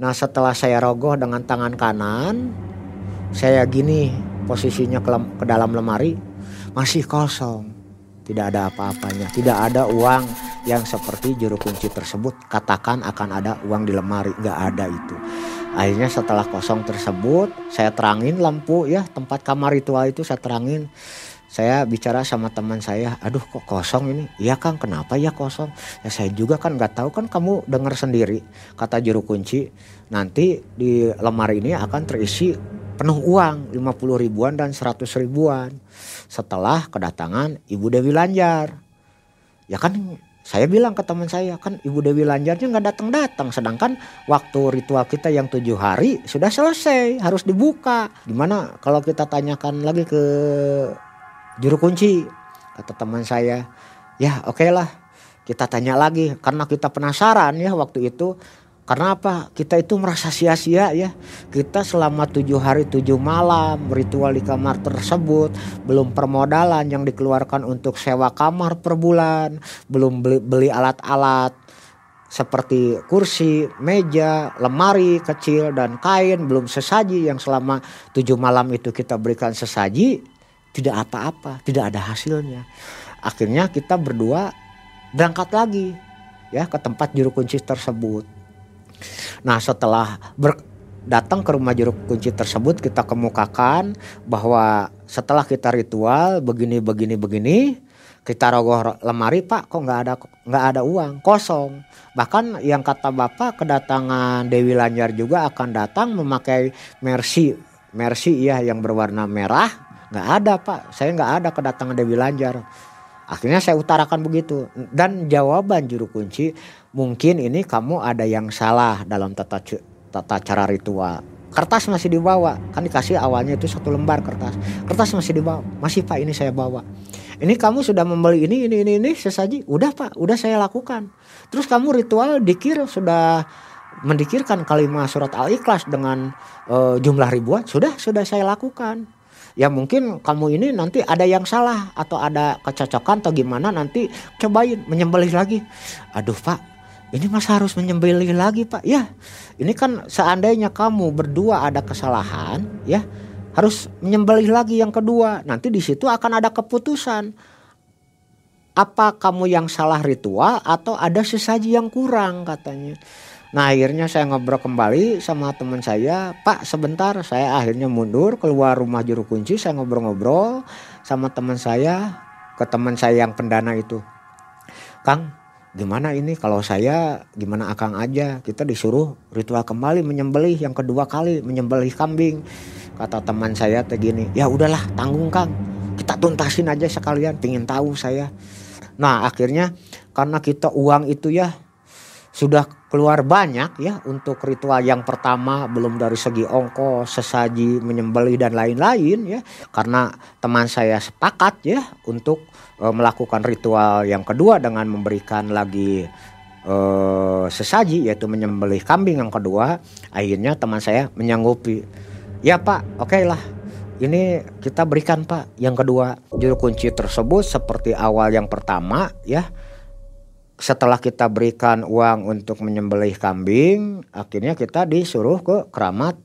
Nah setelah saya rogoh dengan tangan kanan saya gini posisinya ke, ke dalam lemari masih kosong. Tidak ada apa-apanya tidak ada uang yang seperti juru kunci tersebut katakan akan ada uang di lemari. Nggak ada itu. Akhirnya setelah kosong tersebut saya terangin lampu ya tempat kamar ritual itu saya terangin saya bicara sama teman saya aduh kok kosong ini? Iya kang. Kenapa? Ya kosong. Ya saya juga kan nggak tahu. Kan kamu dengar sendiri kata juru kunci. Nanti di lemari ini akan terisi penuh uang 50 ribuan dan 100 ribuan setelah kedatangan Ibu Dewi Lanjar. Ya kan saya bilang ke teman saya kan Ibu Dewi Lanjarnya nggak datang-datang sedangkan waktu ritual kita yang tujuh hari sudah selesai harus dibuka. Gimana kalau kita tanyakan lagi ke juru kunci kata teman saya ya oke okay lah kita tanya lagi karena kita penasaran ya waktu itu karena apa? Kita itu merasa sia-sia ya. Kita selama tujuh hari tujuh malam ritual di kamar tersebut. Belum permodalan yang dikeluarkan untuk sewa kamar per bulan. Belum beli, beli alat-alat seperti kursi, meja, lemari kecil dan kain. Belum sesaji yang selama tujuh malam itu kita berikan sesaji. Tidak apa-apa, tidak ada hasilnya. Akhirnya kita berdua berangkat lagi ya ke tempat juru kunci tersebut. Nah setelah ber, datang ke rumah juru kunci tersebut kita kemukakan bahwa setelah kita ritual begini begini begini kita rogoh lemari pak kok nggak ada nggak ada uang? Kosong. Bahkan yang kata bapak kedatangan Dewi Lanjar juga akan datang memakai mercy mercy ya yang berwarna merah nggak ada pak. Saya nggak ada kedatangan Dewi Lanjar. Akhirnya saya utarakan begitu. Dan jawaban juru kunci mungkin ini kamu ada yang salah dalam tata tata cara ritual. Kertas masih dibawa, kan dikasih awalnya itu satu lembar kertas. Kertas masih dibawa, masih pak ini saya bawa. Ini kamu sudah membeli ini ini ini ini sesaji, udah pak, udah saya lakukan. Terus kamu ritual dikir sudah mendikirkan kalimat surat al-ikhlas dengan uh, jumlah ribuan, sudah sudah saya lakukan ya mungkin kamu ini nanti ada yang salah atau ada kecocokan atau gimana nanti cobain menyembelih lagi. Aduh pak ini mas harus menyembelih lagi pak? Ya ini kan seandainya kamu berdua ada kesalahan ya harus menyembelih lagi yang kedua. Nanti di situ akan ada keputusan. Apa kamu yang salah ritual atau ada sesaji yang kurang katanya nah akhirnya saya ngobrol kembali sama teman saya pak sebentar saya akhirnya mundur keluar rumah juru kunci saya ngobrol-ngobrol sama teman saya ke teman saya yang pendana itu. Kang gimana ini? Kalau saya gimana akang aja? Kita disuruh ritual kembali menyembelih yang kedua kali menyembelih kambing kata teman saya teh gini ya udahlah tanggung kang. Kita tuntasin aja sekalian pingin tahu saya. Nah akhirnya karena kita uang itu ya sudah keluar banyak ya untuk ritual yang pertama belum dari segi ongkos, sesaji, menyembelih dan lain-lain ya. Karena teman saya sepakat ya untuk e, melakukan ritual yang kedua dengan memberikan lagi e, sesaji yaitu menyembelih kambing yang kedua. Akhirnya teman saya menyanggupi. Ya Pak, oke okay lah. Ini kita berikan Pak yang kedua juru kunci tersebut seperti awal yang pertama ya setelah kita berikan uang untuk menyembelih kambing, akhirnya kita disuruh ke keramat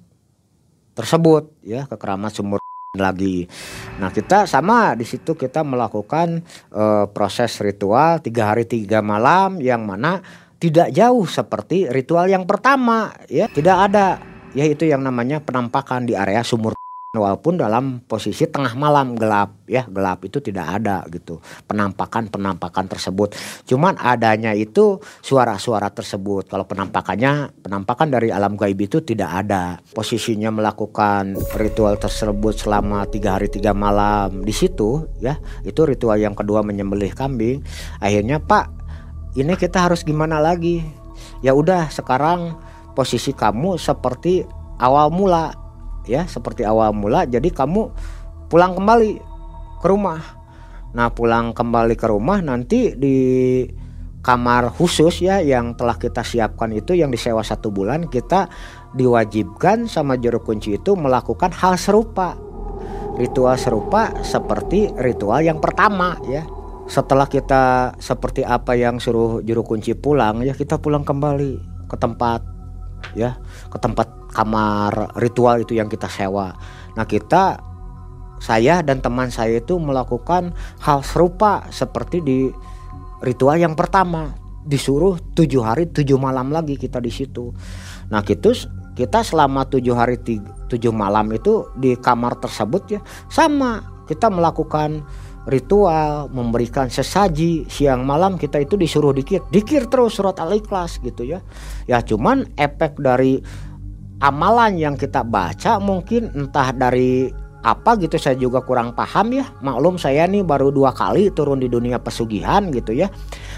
tersebut ya, ke keramat sumur lagi. Nah kita sama di situ kita melakukan uh, proses ritual tiga hari tiga malam yang mana tidak jauh seperti ritual yang pertama ya tidak ada yaitu yang namanya penampakan di area sumur walaupun dalam posisi tengah malam gelap ya gelap itu tidak ada gitu. Penampakan penampakan tersebut. Cuman adanya itu suara-suara tersebut. Kalau penampakannya penampakan dari alam gaib itu tidak ada. Posisinya melakukan ritual tersebut selama tiga hari tiga malam. Di situ ya itu ritual yang kedua menyembelih kambing. Akhirnya pak ini kita harus gimana lagi? Ya udah sekarang posisi kamu seperti awal mula ya seperti awal mula jadi kamu pulang kembali ke rumah. Nah pulang kembali ke rumah nanti di kamar khusus ya yang telah kita siapkan itu yang disewa satu bulan kita diwajibkan sama juru kunci itu melakukan hal serupa. Ritual serupa seperti ritual yang pertama ya. Setelah kita seperti apa yang suruh juru kunci pulang ya kita pulang kembali ke tempat ya ke tempat kamar ritual itu yang kita sewa. Nah kita saya dan teman saya itu melakukan hal serupa seperti di ritual yang pertama disuruh tujuh hari tujuh malam lagi kita di situ. Nah kita kita selama tujuh hari tujuh malam itu di kamar tersebut ya sama kita melakukan ritual memberikan sesaji siang malam kita itu disuruh dikir dikir terus surat al-ikhlas gitu ya ya cuman efek dari amalan yang kita baca mungkin entah dari apa gitu saya juga kurang paham ya. Maklum saya nih baru dua kali turun di dunia pesugihan gitu ya.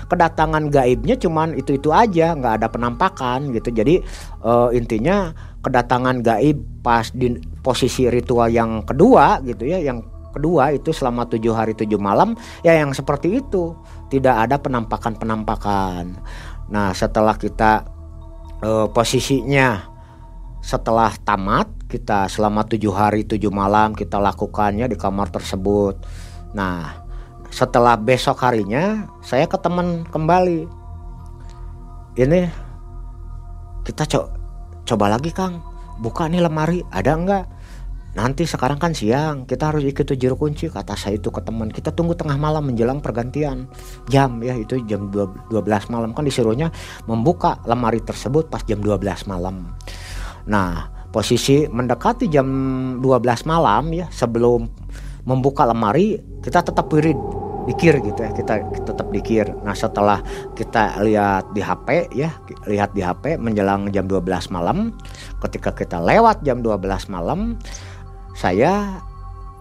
Kedatangan gaibnya cuman itu itu aja nggak ada penampakan gitu. Jadi uh, intinya kedatangan gaib pas di posisi ritual yang kedua gitu ya yang kedua itu selama tujuh hari tujuh malam ya yang seperti itu. Tidak ada penampakan penampakan nah setelah kita uh, posisinya setelah tamat kita selama tujuh hari tujuh malam kita lakukannya di kamar tersebut. Nah setelah besok harinya saya ke teman kembali. Ini kita co coba lagi Kang buka nih lemari ada enggak? Nanti sekarang kan siang kita harus ikut juru kunci kata saya itu ke teman kita tunggu tengah malam menjelang pergantian jam ya itu jam 12 malam kan disuruhnya membuka lemari tersebut pas jam 12 malam Nah, posisi mendekati jam 12 malam ya sebelum membuka lemari kita tetap wirid dikir gitu ya kita, kita tetap dikir. Nah setelah kita lihat di HP ya lihat di HP menjelang jam 12 malam ketika kita lewat jam 12 malam saya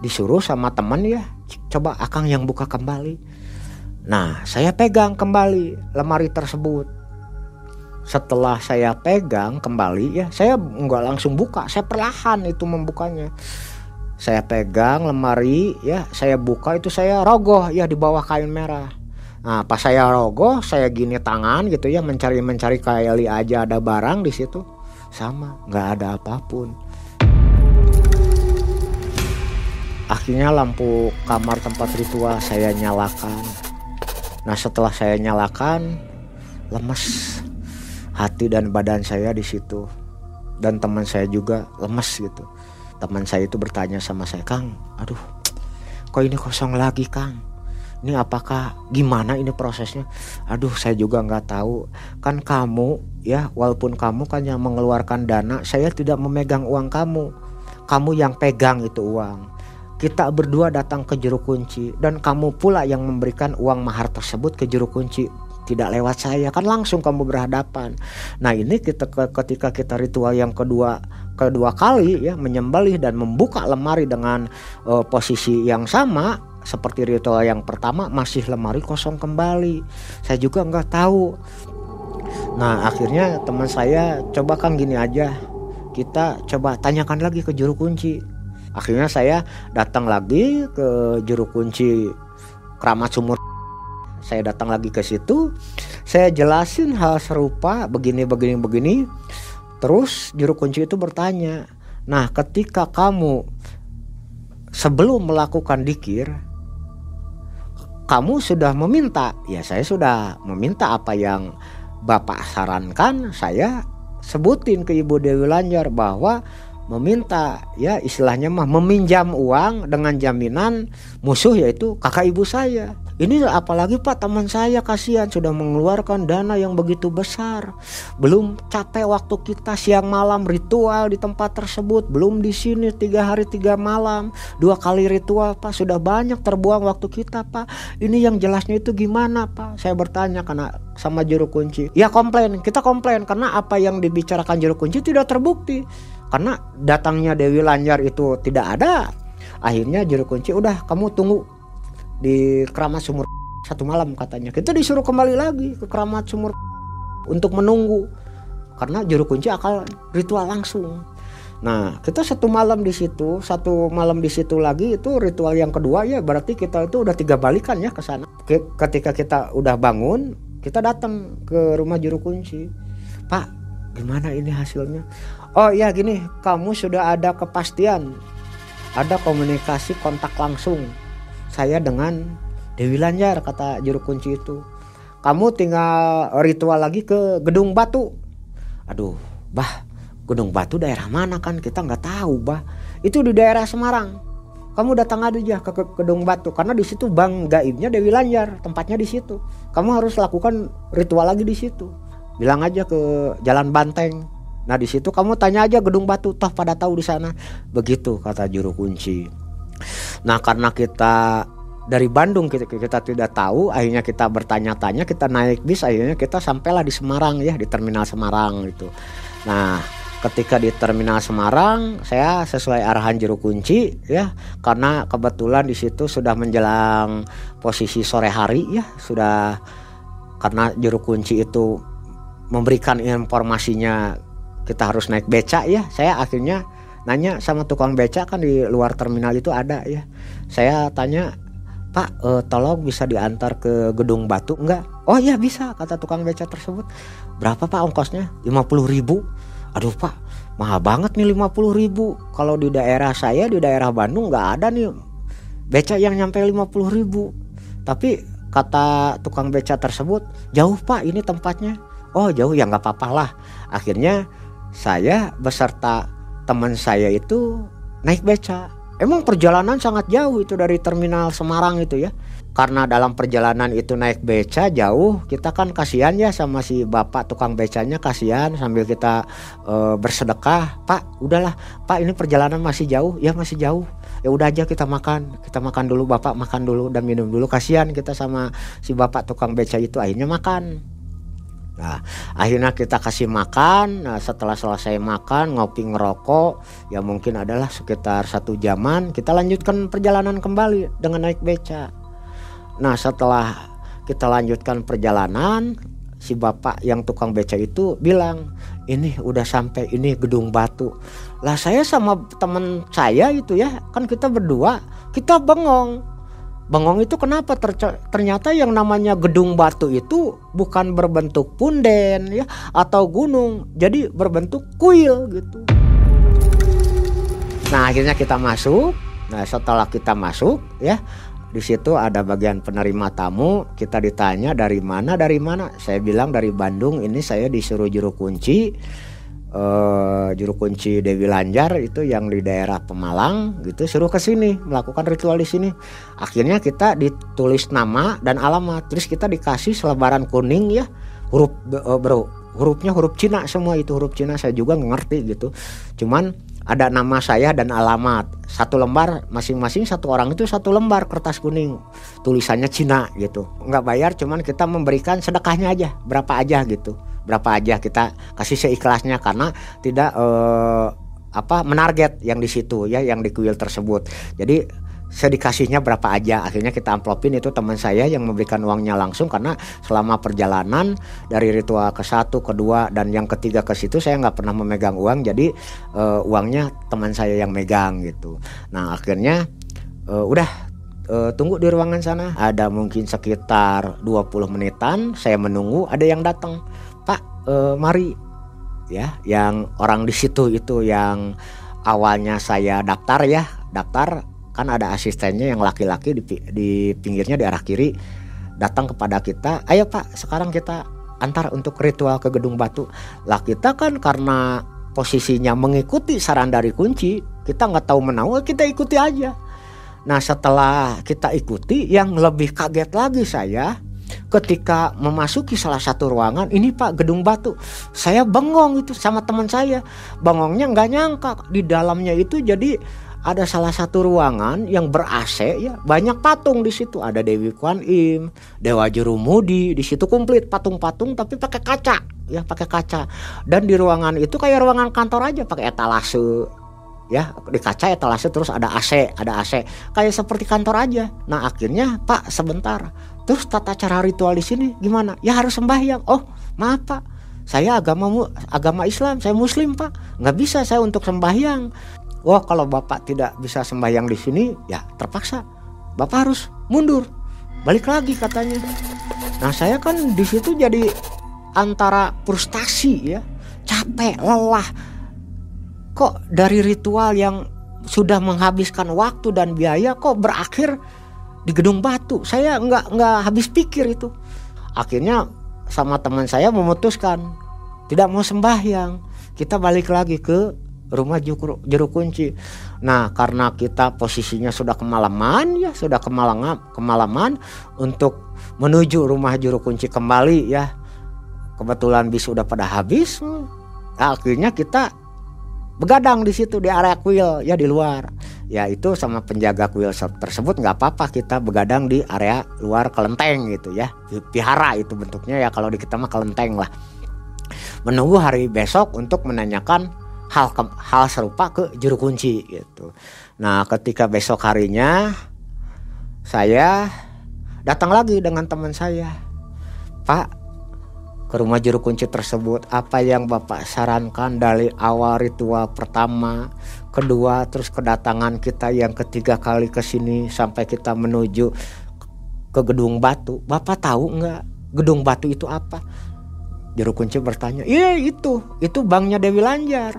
disuruh sama teman ya coba akang yang buka kembali. Nah saya pegang kembali lemari tersebut setelah saya pegang kembali ya saya nggak langsung buka saya perlahan itu membukanya. Saya pegang lemari ya saya buka itu saya rogoh ya di bawah kain merah. Nah pas saya rogoh saya gini tangan gitu ya mencari mencari kali aja ada barang di situ. Sama nggak ada apa pun. Akhirnya lampu kamar tempat ritual saya nyalakan. Nah setelah saya nyalakan lemes hati dan badan saya di situ. Dan teman saya juga lemes gitu. Teman saya itu bertanya sama saya Kang aduh kok ini kosong lagi Kang? Ini apakah gimana ini prosesnya? Aduh saya juga nggak tahu. Kan kamu ya walaupun kamu kan yang mengeluarkan dana saya tidak memegang uang kamu. Kamu yang pegang itu uang. Kita berdua datang ke juru kunci dan kamu pula yang memberikan uang mahar tersebut ke juru kunci tidak lewat saya kan langsung kamu berhadapan. Nah ini kita ketika kita ritual yang kedua kedua kali ya menyembelih dan membuka lemari dengan uh, posisi yang sama seperti ritual yang pertama masih lemari kosong kembali. Saya juga nggak tahu. Nah akhirnya teman saya coba kan gini aja. Kita coba tanyakan lagi ke juru kunci. Akhirnya saya datang lagi ke juru kunci keramat sumur saya datang lagi ke situ saya jelasin hal serupa begini begini begini. Terus juru kunci itu bertanya nah ketika kamu sebelum melakukan dikir kamu sudah meminta? Ya saya sudah meminta apa yang bapak sarankan saya sebutin ke ibu Dewi Lanjar bahwa meminta ya istilahnya mah meminjam uang dengan jaminan musuh yaitu kakak ibu saya ini apalagi Pak teman saya kasihan sudah mengeluarkan dana yang begitu besar. Belum capek waktu kita siang malam ritual di tempat tersebut. Belum di sini tiga hari tiga malam. Dua kali ritual Pak sudah banyak terbuang waktu kita Pak. Ini yang jelasnya itu gimana Pak? Saya bertanya karena sama juru kunci. Ya komplain, kita komplain karena apa yang dibicarakan juru kunci tidak terbukti. Karena datangnya Dewi Lanjar itu tidak ada. Akhirnya juru kunci udah kamu tunggu di keramat sumur satu malam katanya kita disuruh kembali lagi ke keramat sumur untuk menunggu karena juru kunci akal ritual langsung Nah, kita satu malam di situ, satu malam di situ lagi itu ritual yang kedua ya berarti kita itu udah tiga balikan ya ke sana. Ketika kita udah bangun, kita datang ke rumah juru kunci. Pak, gimana ini hasilnya? Oh ya gini, kamu sudah ada kepastian, ada komunikasi kontak langsung saya dengan Dewi Lanjar kata juru kunci itu. Kamu tinggal ritual lagi ke gedung batu. Aduh bah gedung batu daerah mana kan? Kita nggak tahu bah. Itu di daerah Semarang. Kamu datang aja ke, gedung batu karena di situ bang gaibnya Dewi Lanjar tempatnya di situ. Kamu harus lakukan ritual lagi di situ. Bilang aja ke Jalan Banteng. Nah di situ kamu tanya aja gedung batu toh pada tahu di sana? Begitu kata juru kunci Nah karena kita dari Bandung kita, kita tidak tahu akhirnya kita bertanya-tanya kita naik bis akhirnya kita sampailah di Semarang ya di terminal Semarang itu. Nah ketika di terminal Semarang saya sesuai arahan juru kunci ya karena kebetulan di situ sudah menjelang posisi sore hari ya sudah karena juru kunci itu memberikan informasinya kita harus naik beca ya saya akhirnya nanya sama tukang beca kan di luar terminal itu ada ya. Saya tanya Pak uh, tolong bisa diantar ke gedung batu enggak oh iya bisa kata tukang beca tersebut. Berapa Pak ongkosnya? 50 ribu. Aduh Pak mahal banget nih 50 ribu. Kalau di daerah saya di daerah Bandung nggak ada nih beca yang nyampe 50 ribu. Tapi kata tukang beca tersebut jauh Pak ini tempatnya. Oh jauh ya nggak apa-apa lah. Akhirnya saya beserta teman saya itu naik beca. Emang perjalanan sangat jauh itu dari terminal Semarang itu ya. Karena dalam perjalanan itu naik beca jauh, kita kan kasihan ya sama si bapak tukang becanya kasihan sambil kita e, bersedekah. Pak, udahlah, Pak ini perjalanan masih jauh, ya masih jauh. Ya udah aja kita makan, kita makan dulu bapak makan dulu dan minum dulu. Kasihan kita sama si bapak tukang beca itu akhirnya makan. Nah, akhirnya kita kasih makan. Nah, setelah selesai makan, ngopi ngerokok, ya mungkin adalah sekitar satu jaman. Kita lanjutkan perjalanan kembali dengan naik beca. Nah, setelah kita lanjutkan perjalanan, si bapak yang tukang beca itu bilang, ini udah sampai ini gedung batu. Lah saya sama teman saya itu ya, kan kita berdua, kita bengong Bengong itu kenapa ternyata yang namanya gedung batu itu bukan berbentuk punden ya atau gunung, jadi berbentuk kuil gitu. Nah, akhirnya kita masuk. Nah, setelah kita masuk ya, di situ ada bagian penerima tamu, kita ditanya dari mana, dari mana. Saya bilang dari Bandung, ini saya disuruh juru kunci uh, juru kunci Dewi Lanjar itu yang di daerah Pemalang gitu suruh ke sini melakukan ritual di sini. Akhirnya kita ditulis nama dan alamat, terus kita dikasih selebaran kuning ya huruf uh, bro hurufnya huruf Cina semua itu huruf Cina saya juga ngerti gitu. Cuman ada nama saya dan alamat satu lembar masing-masing satu orang itu satu lembar kertas kuning tulisannya Cina gitu nggak bayar cuman kita memberikan sedekahnya aja berapa aja gitu berapa aja kita kasih seikhlasnya karena tidak eh, apa menarget yang di situ ya yang di kuil tersebut. Jadi saya dikasihnya berapa aja akhirnya kita amplopin. Itu teman saya yang memberikan uangnya langsung karena selama perjalanan dari ritual ke satu kedua dan yang ketiga ke situ saya nggak pernah memegang uang. Jadi uh, uangnya teman saya yang megang gitu. Nah akhirnya uh, udah uh, tunggu di ruangan sana. Ada mungkin sekitar 20 menitan saya menunggu ada yang datang pak uh, mari. Ya yang orang di situ itu yang awalnya saya daftar ya daftar kan ada asistennya yang laki-laki di, di pinggirnya di arah kiri datang kepada kita ayo pak sekarang kita antar untuk ritual ke gedung batu. Lah kita kan karena posisinya mengikuti saran dari kunci kita nggak tahu menau kita ikuti aja. Nah setelah kita ikuti yang lebih kaget lagi saya ketika memasuki salah satu ruangan ini pak gedung batu. Saya bengong itu sama teman saya. Bengongnya nggak nyangka di dalamnya itu jadi ada salah satu ruangan yang ber AC ya banyak patung di situ. Ada Dewi Kwan Im Dewa Jurumudi di situ komplit patung-patung tapi pakai kaca ya pakai kaca. Dan di ruangan itu kayak ruangan kantor aja pakai etalase ya di kaca etalase terus ada AC ada AC kayak seperti kantor aja. Nah akhirnya Pak sebentar terus tata cara ritual di sini gimana? Ya harus sembahyang. Oh maaf Pak. Saya agama agama Islam saya Muslim Pak. Nggak bisa saya untuk sembahyang. Wah kalau bapak tidak bisa sembahyang di sini ya terpaksa. Bapak harus mundur. Balik lagi katanya. Nah saya kan di situ jadi antara frustasi ya. Capek lelah. Kok dari ritual yang sudah menghabiskan waktu dan biaya kok berakhir di gedung batu saya nggak nggak habis pikir itu akhirnya sama teman saya memutuskan tidak mau sembahyang kita balik lagi ke rumah juru, juru kunci. Nah, karena kita posisinya sudah kemalaman ya, sudah kemalangan kemalaman untuk menuju rumah juru kunci kembali ya. Kebetulan bis sudah pada habis. Nah, akhirnya kita begadang di situ di area kuil ya di luar. Ya itu sama penjaga kuil tersebut nggak apa-apa kita begadang di area luar kelenteng gitu ya. Pihara itu bentuknya ya kalau di kita mah kelenteng lah menunggu hari besok untuk menanyakan hal hal serupa ke juru kunci gitu. Nah, ketika besok harinya saya datang lagi dengan teman saya. Pak, ke rumah juru kunci tersebut apa yang Bapak sarankan dari awal ritual pertama, kedua, terus kedatangan kita yang ketiga kali ke sini sampai kita menuju ke gedung batu. Bapak tahu nggak gedung batu itu apa? Juru kunci bertanya, iya itu, itu banknya Dewi Lanjar.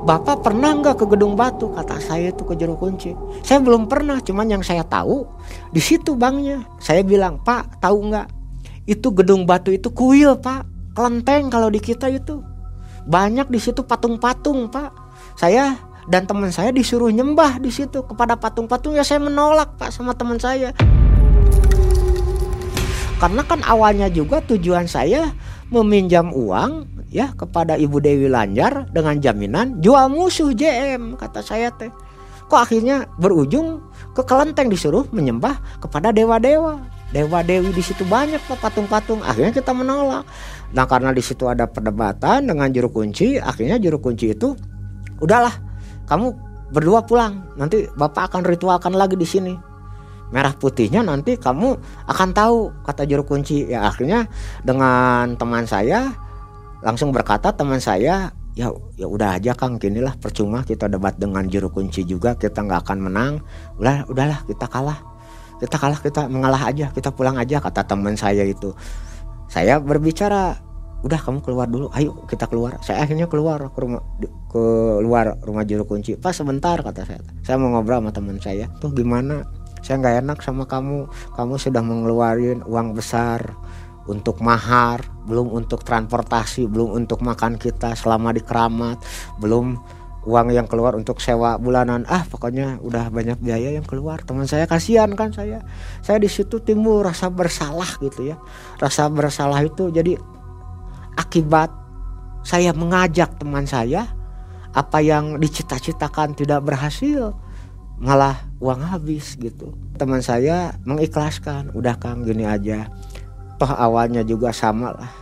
Bapak pernah nggak ke gedung batu? Kata saya itu ke juru kunci. Saya belum pernah, cuman yang saya tahu di situ banknya. Saya bilang, Pak tahu nggak? Itu gedung batu itu kuil Pak, kelenteng kalau di kita itu. Banyak di situ patung-patung Pak. Saya dan teman saya disuruh nyembah di situ kepada patung-patung ya saya menolak Pak sama teman saya. Karena kan awalnya juga tujuan saya meminjam uang ya kepada Ibu Dewi Lanjar dengan jaminan jual musuh JM kata saya teh. Kok akhirnya berujung ke kelenteng disuruh menyembah kepada dewa-dewa. Dewa-dewi di situ banyak patung-patung. Akhirnya kita menolak. Nah karena di situ ada perdebatan dengan juru kunci, akhirnya juru kunci itu udahlah kamu berdua pulang. Nanti bapak akan ritualkan lagi di sini merah putihnya nanti kamu akan tahu kata juru kunci ya akhirnya dengan teman saya langsung berkata teman saya ya ya udah aja kang ginilah percuma kita debat dengan juru kunci juga kita nggak akan menang udah udahlah kita kalah kita kalah kita mengalah aja kita pulang aja kata teman saya itu. Saya berbicara udah kamu keluar dulu ayo kita keluar. Saya akhirnya keluar ke rumah ke luar rumah juru kunci. Pas sebentar kata saya. Saya mau ngobrol sama teman saya. Tuh gimana? Saya nggak enak sama kamu. Kamu sudah mengeluarkan uang besar untuk mahar, belum untuk transportasi, belum untuk makan kita selama di keramat, belum uang yang keluar untuk sewa bulanan. Ah, pokoknya udah banyak biaya yang keluar. Teman saya kasihan kan saya. Saya di situ timbul rasa bersalah gitu ya. Rasa bersalah itu jadi akibat saya mengajak teman saya apa yang dicita-citakan tidak berhasil malah uang habis gitu teman saya mengikhlaskan udah kang gini aja toh awalnya juga sama lah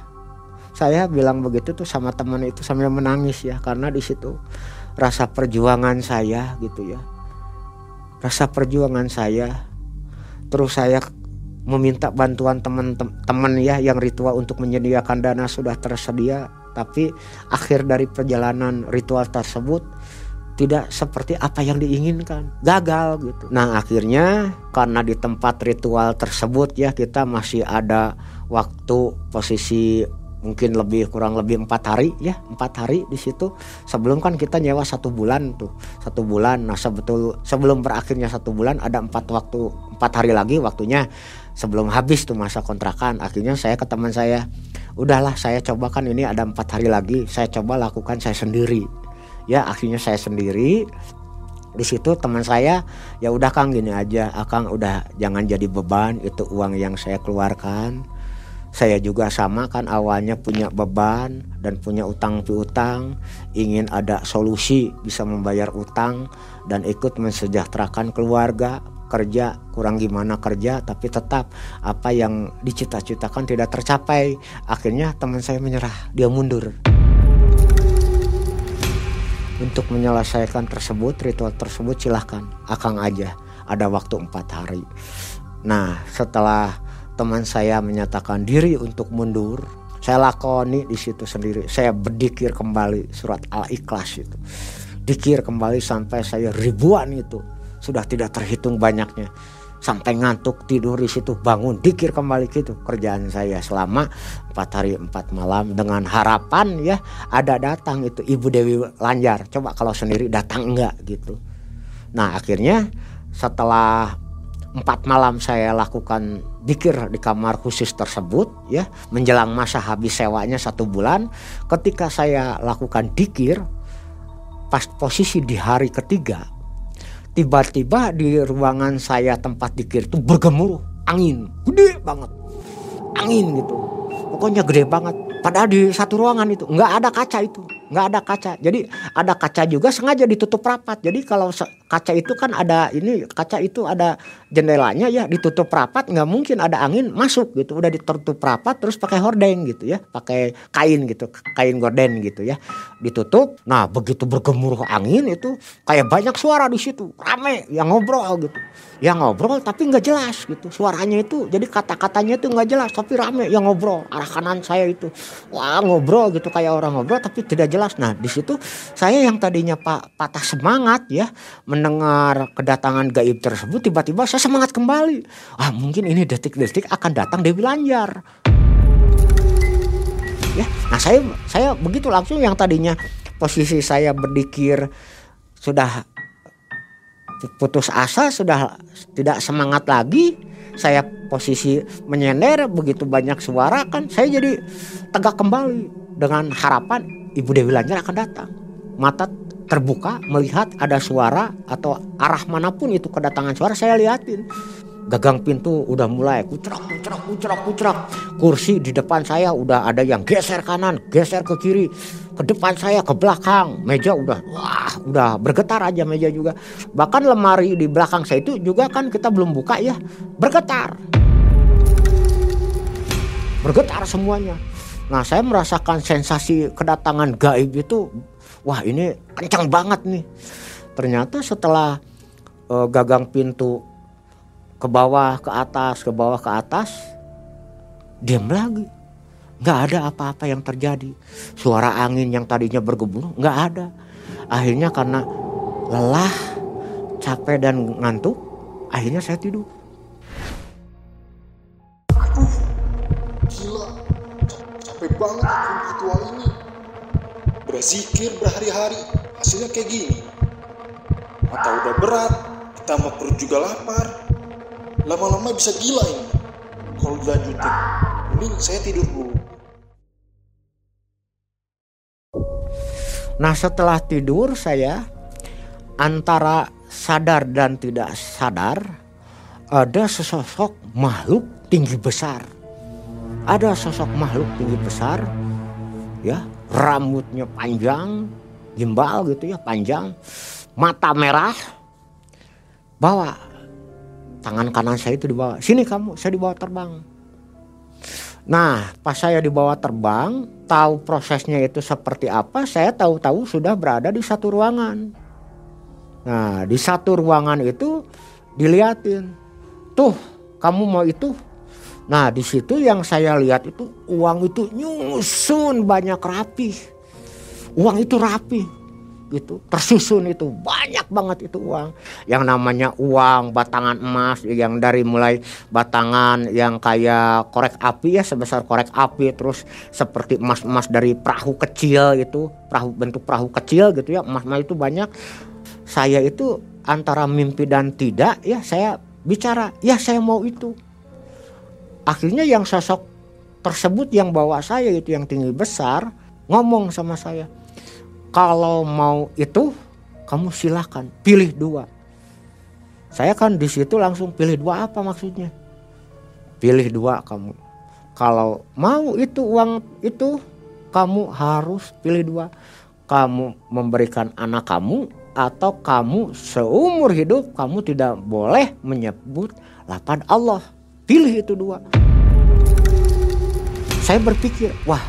saya bilang begitu tuh sama teman itu sambil menangis ya karena di situ rasa perjuangan saya gitu ya. Rasa perjuangan saya. Terus saya meminta bantuan teman-teman ya yang ritual untuk menyediakan dana sudah tersedia. Tapi akhir dari perjalanan ritual tersebut tidak seperti apa yang diinginkan. Gagal gitu. Nah akhirnya karena di tempat ritual tersebut ya kita masih ada waktu posisi mungkin lebih kurang lebih empat hari ya empat hari di situ. Sebelum kan kita nyewa satu bulan tuh satu bulan. Nah sebetul sebelum berakhirnya satu bulan ada empat waktu empat hari lagi waktunya sebelum habis tuh masa kontrakan. Akhirnya saya ke teman saya udahlah saya coba kan ini ada empat hari lagi. Saya coba lakukan saya sendiri. Ya akhirnya saya sendiri. Di situ teman saya ya udah kang gini aja. Akang udah jangan jadi beban. Itu uang yang saya keluarkan saya juga sama kan awalnya punya beban dan punya utang piutang ingin ada solusi bisa membayar utang dan ikut mensejahterakan keluarga kerja kurang gimana kerja tapi tetap apa yang dicita-citakan tidak tercapai. Akhirnya teman saya menyerah dia mundur. Untuk menyelesaikan tersebut ritual tersebut silahkan akang aja. Ada waktu empat hari. Nah setelah teman saya menyatakan diri untuk mundur, saya lakoni di situ sendiri. Saya berdikir kembali surat Al-Ikhlas itu. Dikir kembali sampai saya ribuan itu. Sudah tidak terhitung banyaknya. Sampai ngantuk tidur di situ bangun dikir kembali gitu kerjaan saya selama empat hari empat malam dengan harapan ya ada datang itu Ibu Dewi Lanjar coba kalau sendiri datang enggak gitu. Nah akhirnya setelah empat malam saya lakukan dikir di kamar khusus tersebut ya. Menjelang masa habis sewanya satu bulan ketika saya lakukan dikir pas posisi di hari ketiga tiba-tiba di ruangan saya tempat dikir itu bergemuruh angin gede banget. Angin gitu. Pokoknya gede banget. Padahal di satu ruangan itu nggak ada kaca itu nggak ada kaca. Jadi ada kaca juga sengaja ditutup rapat. Jadi kalau kaca itu kan ada ini kaca itu ada jendelanya ya ditutup rapat nggak mungkin ada angin masuk gitu. Udah ditutup rapat terus pakai hordeng gitu ya. Pakai kain gitu kain gorden gitu ya. Ditutup. Nah begitu bergemuruh angin itu kayak banyak suara di situ. Rame yang ngobrol gitu. Yang ngobrol tapi nggak jelas gitu suaranya itu. Jadi kata-katanya itu nggak jelas tapi rame yang ngobrol. Arah kanan saya itu. Wah ngobrol gitu kayak orang ngobrol tapi tidak jelas jelas. Nah di situ saya yang tadinya pak patah semangat ya mendengar kedatangan gaib tersebut tiba-tiba saya semangat kembali. Ah mungkin ini detik-detik akan datang Dewi Lanjar. Ya, nah saya saya begitu langsung yang tadinya posisi saya berdikir sudah putus asa sudah tidak semangat lagi saya posisi menyender begitu banyak suara kan saya jadi tegak kembali dengan harapan Ibu Dewi Lanjar akan datang. Mata terbuka melihat ada suara atau arah mana pun itu kedatangan suara saya liatin. Gagang pintu udah mulai kucrak kucrak kucrak kucrak. Kursi di depan saya udah ada yang geser kanan, geser ke kiri, ke depan saya, ke belakang. Meja udah wah, udah bergetar aja meja juga. Bahkan lemari di belakang saya itu juga kan kita belum buka ya, bergetar. Bergetar semuanya. Nah saya merasakan sensasi kedatangan gaib itu, wah ini kencang banget nih. Ternyata setelah uh, gagang pintu ke bawah, ke atas, ke bawah, ke atas, diam lagi. Nggak ada apa-apa yang terjadi. Suara angin yang tadinya bergemuruh nggak ada. Akhirnya karena lelah, capek dan ngantuk, akhirnya saya tidur. Banget akun ritual ini. Berzikir berhari-hari, hasilnya kayak gini. Mata udah berat, ditambah perut juga lapar. Lama-lama bisa gila ini. Kalau dilanjutin, mending saya tidur dulu. Nah setelah tidur saya antara sadar dan tidak sadar ada sesosok makhluk tinggi besar ada sosok makhluk tinggi besar ya rambutnya panjang gimbal gitu ya panjang mata merah. Bawa tangan kanan saya itu dibawa sini kamu saya dibawa terbang. Nah pas saya dibawa terbang tahu prosesnya itu seperti apa saya tahu-tahu sudah berada di satu ruangan. Nah di satu ruangan itu diliatin tuh kamu mau itu nah di situ yang saya lihat itu uang itu nyusun banyak rapi. Uang itu rapi. Gitu tersusun itu banyak banget itu uang. Yang namanya uang batangan emas yang dari mulai batangan yang kayak korek api ya sebesar korek api terus seperti emas-emas dari perahu kecil itu perahu bentuk perahu kecil gitu ya emas-emas itu banyak. Saya itu antara mimpi dan tidak ya saya bicara ya saya mau itu akhirnya yang sosok tersebut yang bawa saya itu yang tinggi besar ngomong sama saya kalau mau itu kamu silahkan pilih dua. Saya kan di situ langsung pilih dua apa maksudnya? Pilih dua kamu. Kalau mau itu uang itu kamu harus pilih dua. Kamu memberikan anak kamu atau kamu seumur hidup kamu tidak boleh menyebut lapan Allah. Pilih itu dua. Saya berpikir, wah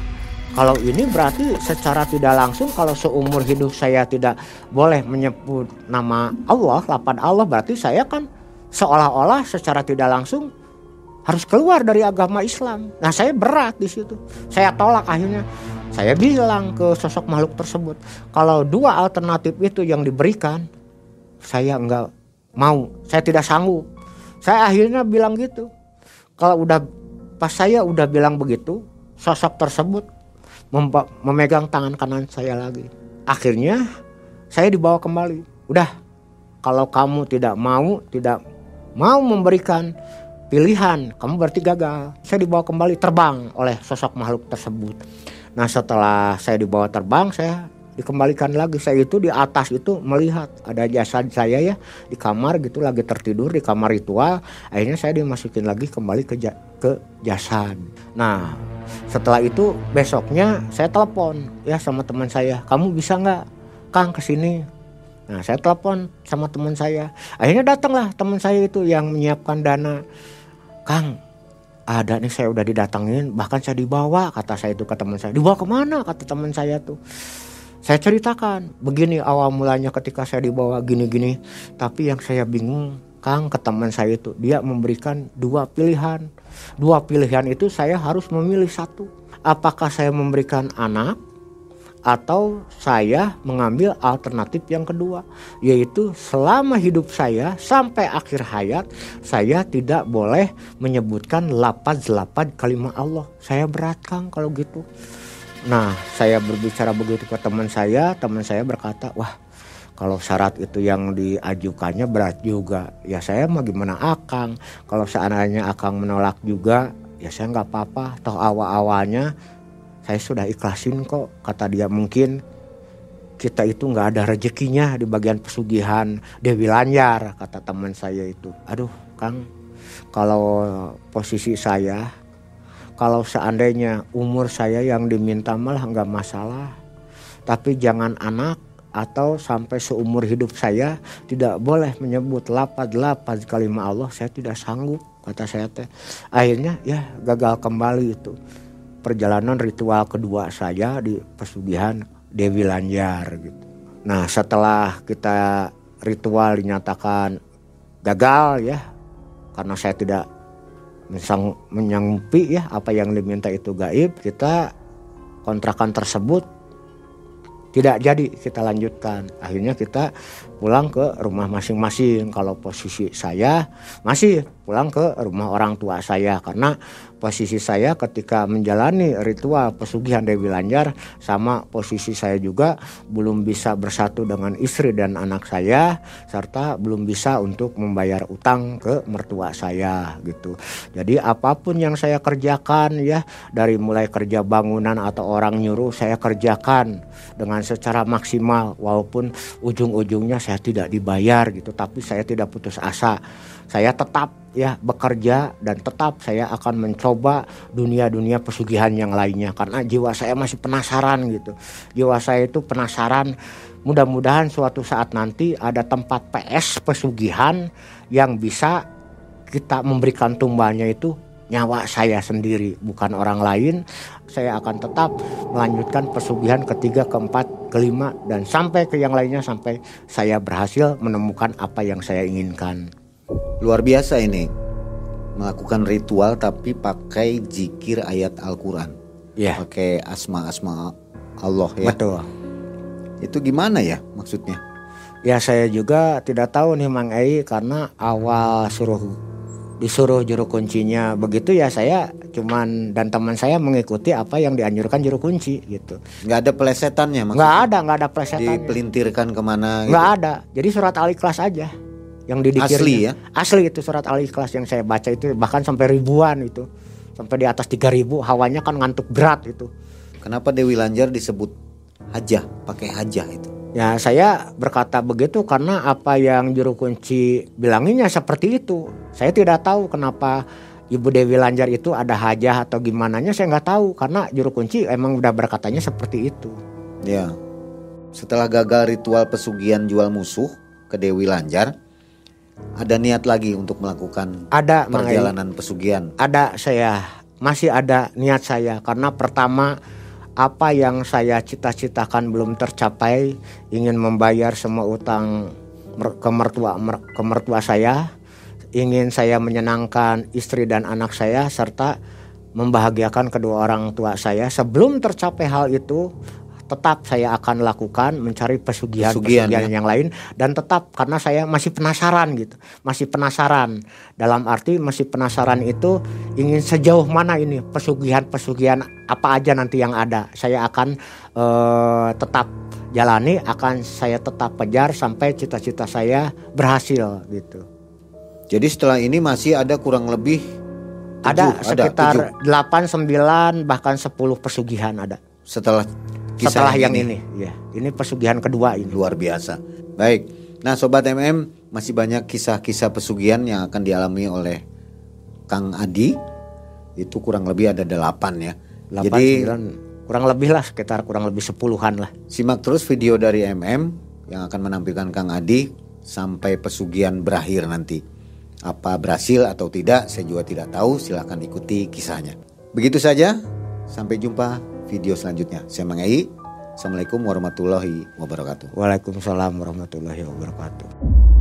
kalau ini berarti secara tidak langsung kalau seumur hidup saya tidak boleh menyebut nama Allah, lapan Allah berarti saya kan seolah-olah secara tidak langsung harus keluar dari agama Islam. Nah, saya berat di situ. Saya tolak akhirnya. Saya bilang ke sosok makhluk tersebut, kalau dua alternatif itu yang diberikan, saya enggak mau, saya tidak sanggup. Saya akhirnya bilang gitu. Kalau udah pas saya udah bilang begitu, sosok tersebut memegang tangan kanan saya lagi. Akhirnya saya dibawa kembali. Udah, kalau kamu tidak mau, tidak mau memberikan pilihan, kamu berarti gagal. Saya dibawa kembali terbang oleh sosok makhluk tersebut. Nah setelah saya dibawa terbang, saya dikembalikan lagi. Saya itu di atas itu melihat. Ada jasad saya ya di kamar gitu lagi tertidur di kamar ritual. Akhirnya saya dimasukin lagi kembali ke ke jasad. Nah setelah itu besoknya saya telepon ya sama teman saya. Kamu bisa nggak kang ke sini nah saya telepon sama teman saya. Akhirnya datanglah teman saya itu yang menyiapkan dana. Kang ada nih saya udah didatengin bahkan saya dibawa kata saya itu ke teman saya. Dibawa ke mana? kata teman saya tuh saya ceritakan begini awal mulanya ketika saya dibawa gini-gini. Tapi yang saya bingung Kang ke teman saya itu dia memberikan dua pilihan. Dua pilihan itu saya harus memilih satu. Apakah saya memberikan anak atau saya mengambil alternatif yang kedua? Yaitu selama hidup saya sampai akhir hayat saya tidak boleh menyebutkan lapan-lapan kalimat Allah. Saya berat Kang kalau gitu nah saya berbicara begitu ke teman saya teman saya berkata wah kalau syarat itu yang diajukannya berat juga. Ya saya mau gimana akang? Kalau seandainya akang menolak juga ya saya nggak apa-apa. Toh awal-awalnya saya sudah ikhlasin kok kata dia. Mungkin kita itu nggak ada rezekinya di bagian pesugihan Dewi Lanyar kata teman saya itu. Aduh Kang kalau posisi saya kalau seandainya umur saya yang diminta malah nggak masalah. Tapi jangan anak atau sampai seumur hidup saya tidak boleh menyebut lapat-lapat kalimat Allah saya tidak sanggup kata saya teh. Akhirnya ya gagal kembali itu. Perjalanan ritual kedua saya di pesugihan Dewi Lanjar gitu. Nah setelah kita ritual dinyatakan gagal ya karena saya tidak menyanggupi ya apa yang diminta itu gaib kita kontrakan tersebut tidak jadi kita lanjutkan. Akhirnya kita pulang ke rumah masing-masing kalau posisi saya masih pulang ke rumah orang tua saya karena posisi saya ketika menjalani ritual pesugihan Dewi Lanjar sama posisi saya juga belum bisa bersatu dengan istri dan anak saya serta belum bisa untuk membayar utang ke mertua saya gitu. Jadi apa pun yang saya kerjakan ya dari mulai kerja bangunan atau orang nyuruh saya kerjakan dengan secara maksimal walaupun ujung-ujungnya saya tidak dibayar gitu, tapi saya tidak putus asa. Saya tetap ya bekerja dan tetap saya akan mencoba dunia-dunia pesugihan yang lainnya karena jiwa saya masih penasaran gitu. Jiwa saya itu penasaran mudah-mudahan suatu saat nanti ada tempat PS pesugihan yang bisa kita memberikan tumbanya itu nyawa saya sendiri bukan orang lain. Saya akan tetap melanjutkan pesugihan ketiga keempat kelima dan sampai ke yang lainnya sampai saya berhasil menemukan apa yang saya inginkan. Luar biasa ini. Melakukan ritual tapi pakai jikir ayat Al-Quran. Ya. Pakai asma-asma Allah ya. Betul. Itu gimana ya maksudnya? Ya saya juga tidak tahu nih Mang Ei karena awal suruh disuruh juru kuncinya. Begitu ya saya cuman dan teman saya mengikuti apa yang dianjurkan juru kunci gitu. Nggak ada pelesetannya maksudnya? Nggak ada nggak ada plesetannya. Dipelintirkan ke mana nggak gitu? ada. Jadi surat al ikhlas aja yang didikir Asli ya? asli itu surat al ikhlas yang saya baca itu bahkan sampai ribuan itu. Sampai di atas 3000 hawanya kan ngantuk berat itu. Kenapa Dewi Lanjar disebut hajah pakai hajah itu Ya saya berkata begitu karena apa yang juru kunci bilanginya seperti itu. Saya tidak tahu kenapa Ibu Dewi Lanjar itu ada hajah atau gimana saya nggak tahu karena juru kunci emang udah berkatanya seperti itu. Ya. Setelah gagal ritual pesugihan jual musuh ke Dewi Lanjar, ada niat lagi untuk melakukan Ada perjalanan pesugihan. ada saya masih ada niat saya karena pertama apa yang saya cita-citakan belum tercapai ingin membayar semua utang ke mertua mer- ke mertua saya ingin saya menyenangkan istri dan anak saya serta membahagiakan kedua orang tua saya. Sebelum tercapai hal itu tetap saya akan lakukan mencari pesugihan Pesugihan, pesugihan ya. yang lain dan tetap karena saya masih penasaran gitu masih penasaran dalam arti masih penasaran itu ingin sejauh mana ini pesugihan-pesugihan apa aja nanti yang ada saya akan eh, tetap jalani akan saya tetap kejar sampai cita-cita saya berhasil gitu Jadi setelah ini masih ada kurang lebih ada tujuh, sekitar tujuh. 8 9 bahkan 10 pesugihan ada setelah kisah setelah yang ini. ya ini pesugihan kedua ini luar biasa. Baik. Nah, sobat MM masih banyak kisah-kisah pesugihan yang akan dialami oleh Kang Adi. Itu kurang lebih ada delapan ya. 8 Jadi 9 kurang lebih lah sekitar kurang lebih sepuluhan lah simak terus video dari MM yang akan menampilkan Kang Adi sampai pesugihan berakhir nanti. Apa berhasil atau tidak saya juga tidak tahu. Silahkan ikuti kisahnya. Begitu saja. Sampai jumpa video selanjutnya. Saya Mang Ei. Assalamualaikum warahmatullahi wabarakatuh. Waalaikumsalam warahmatullahi wabarakatuh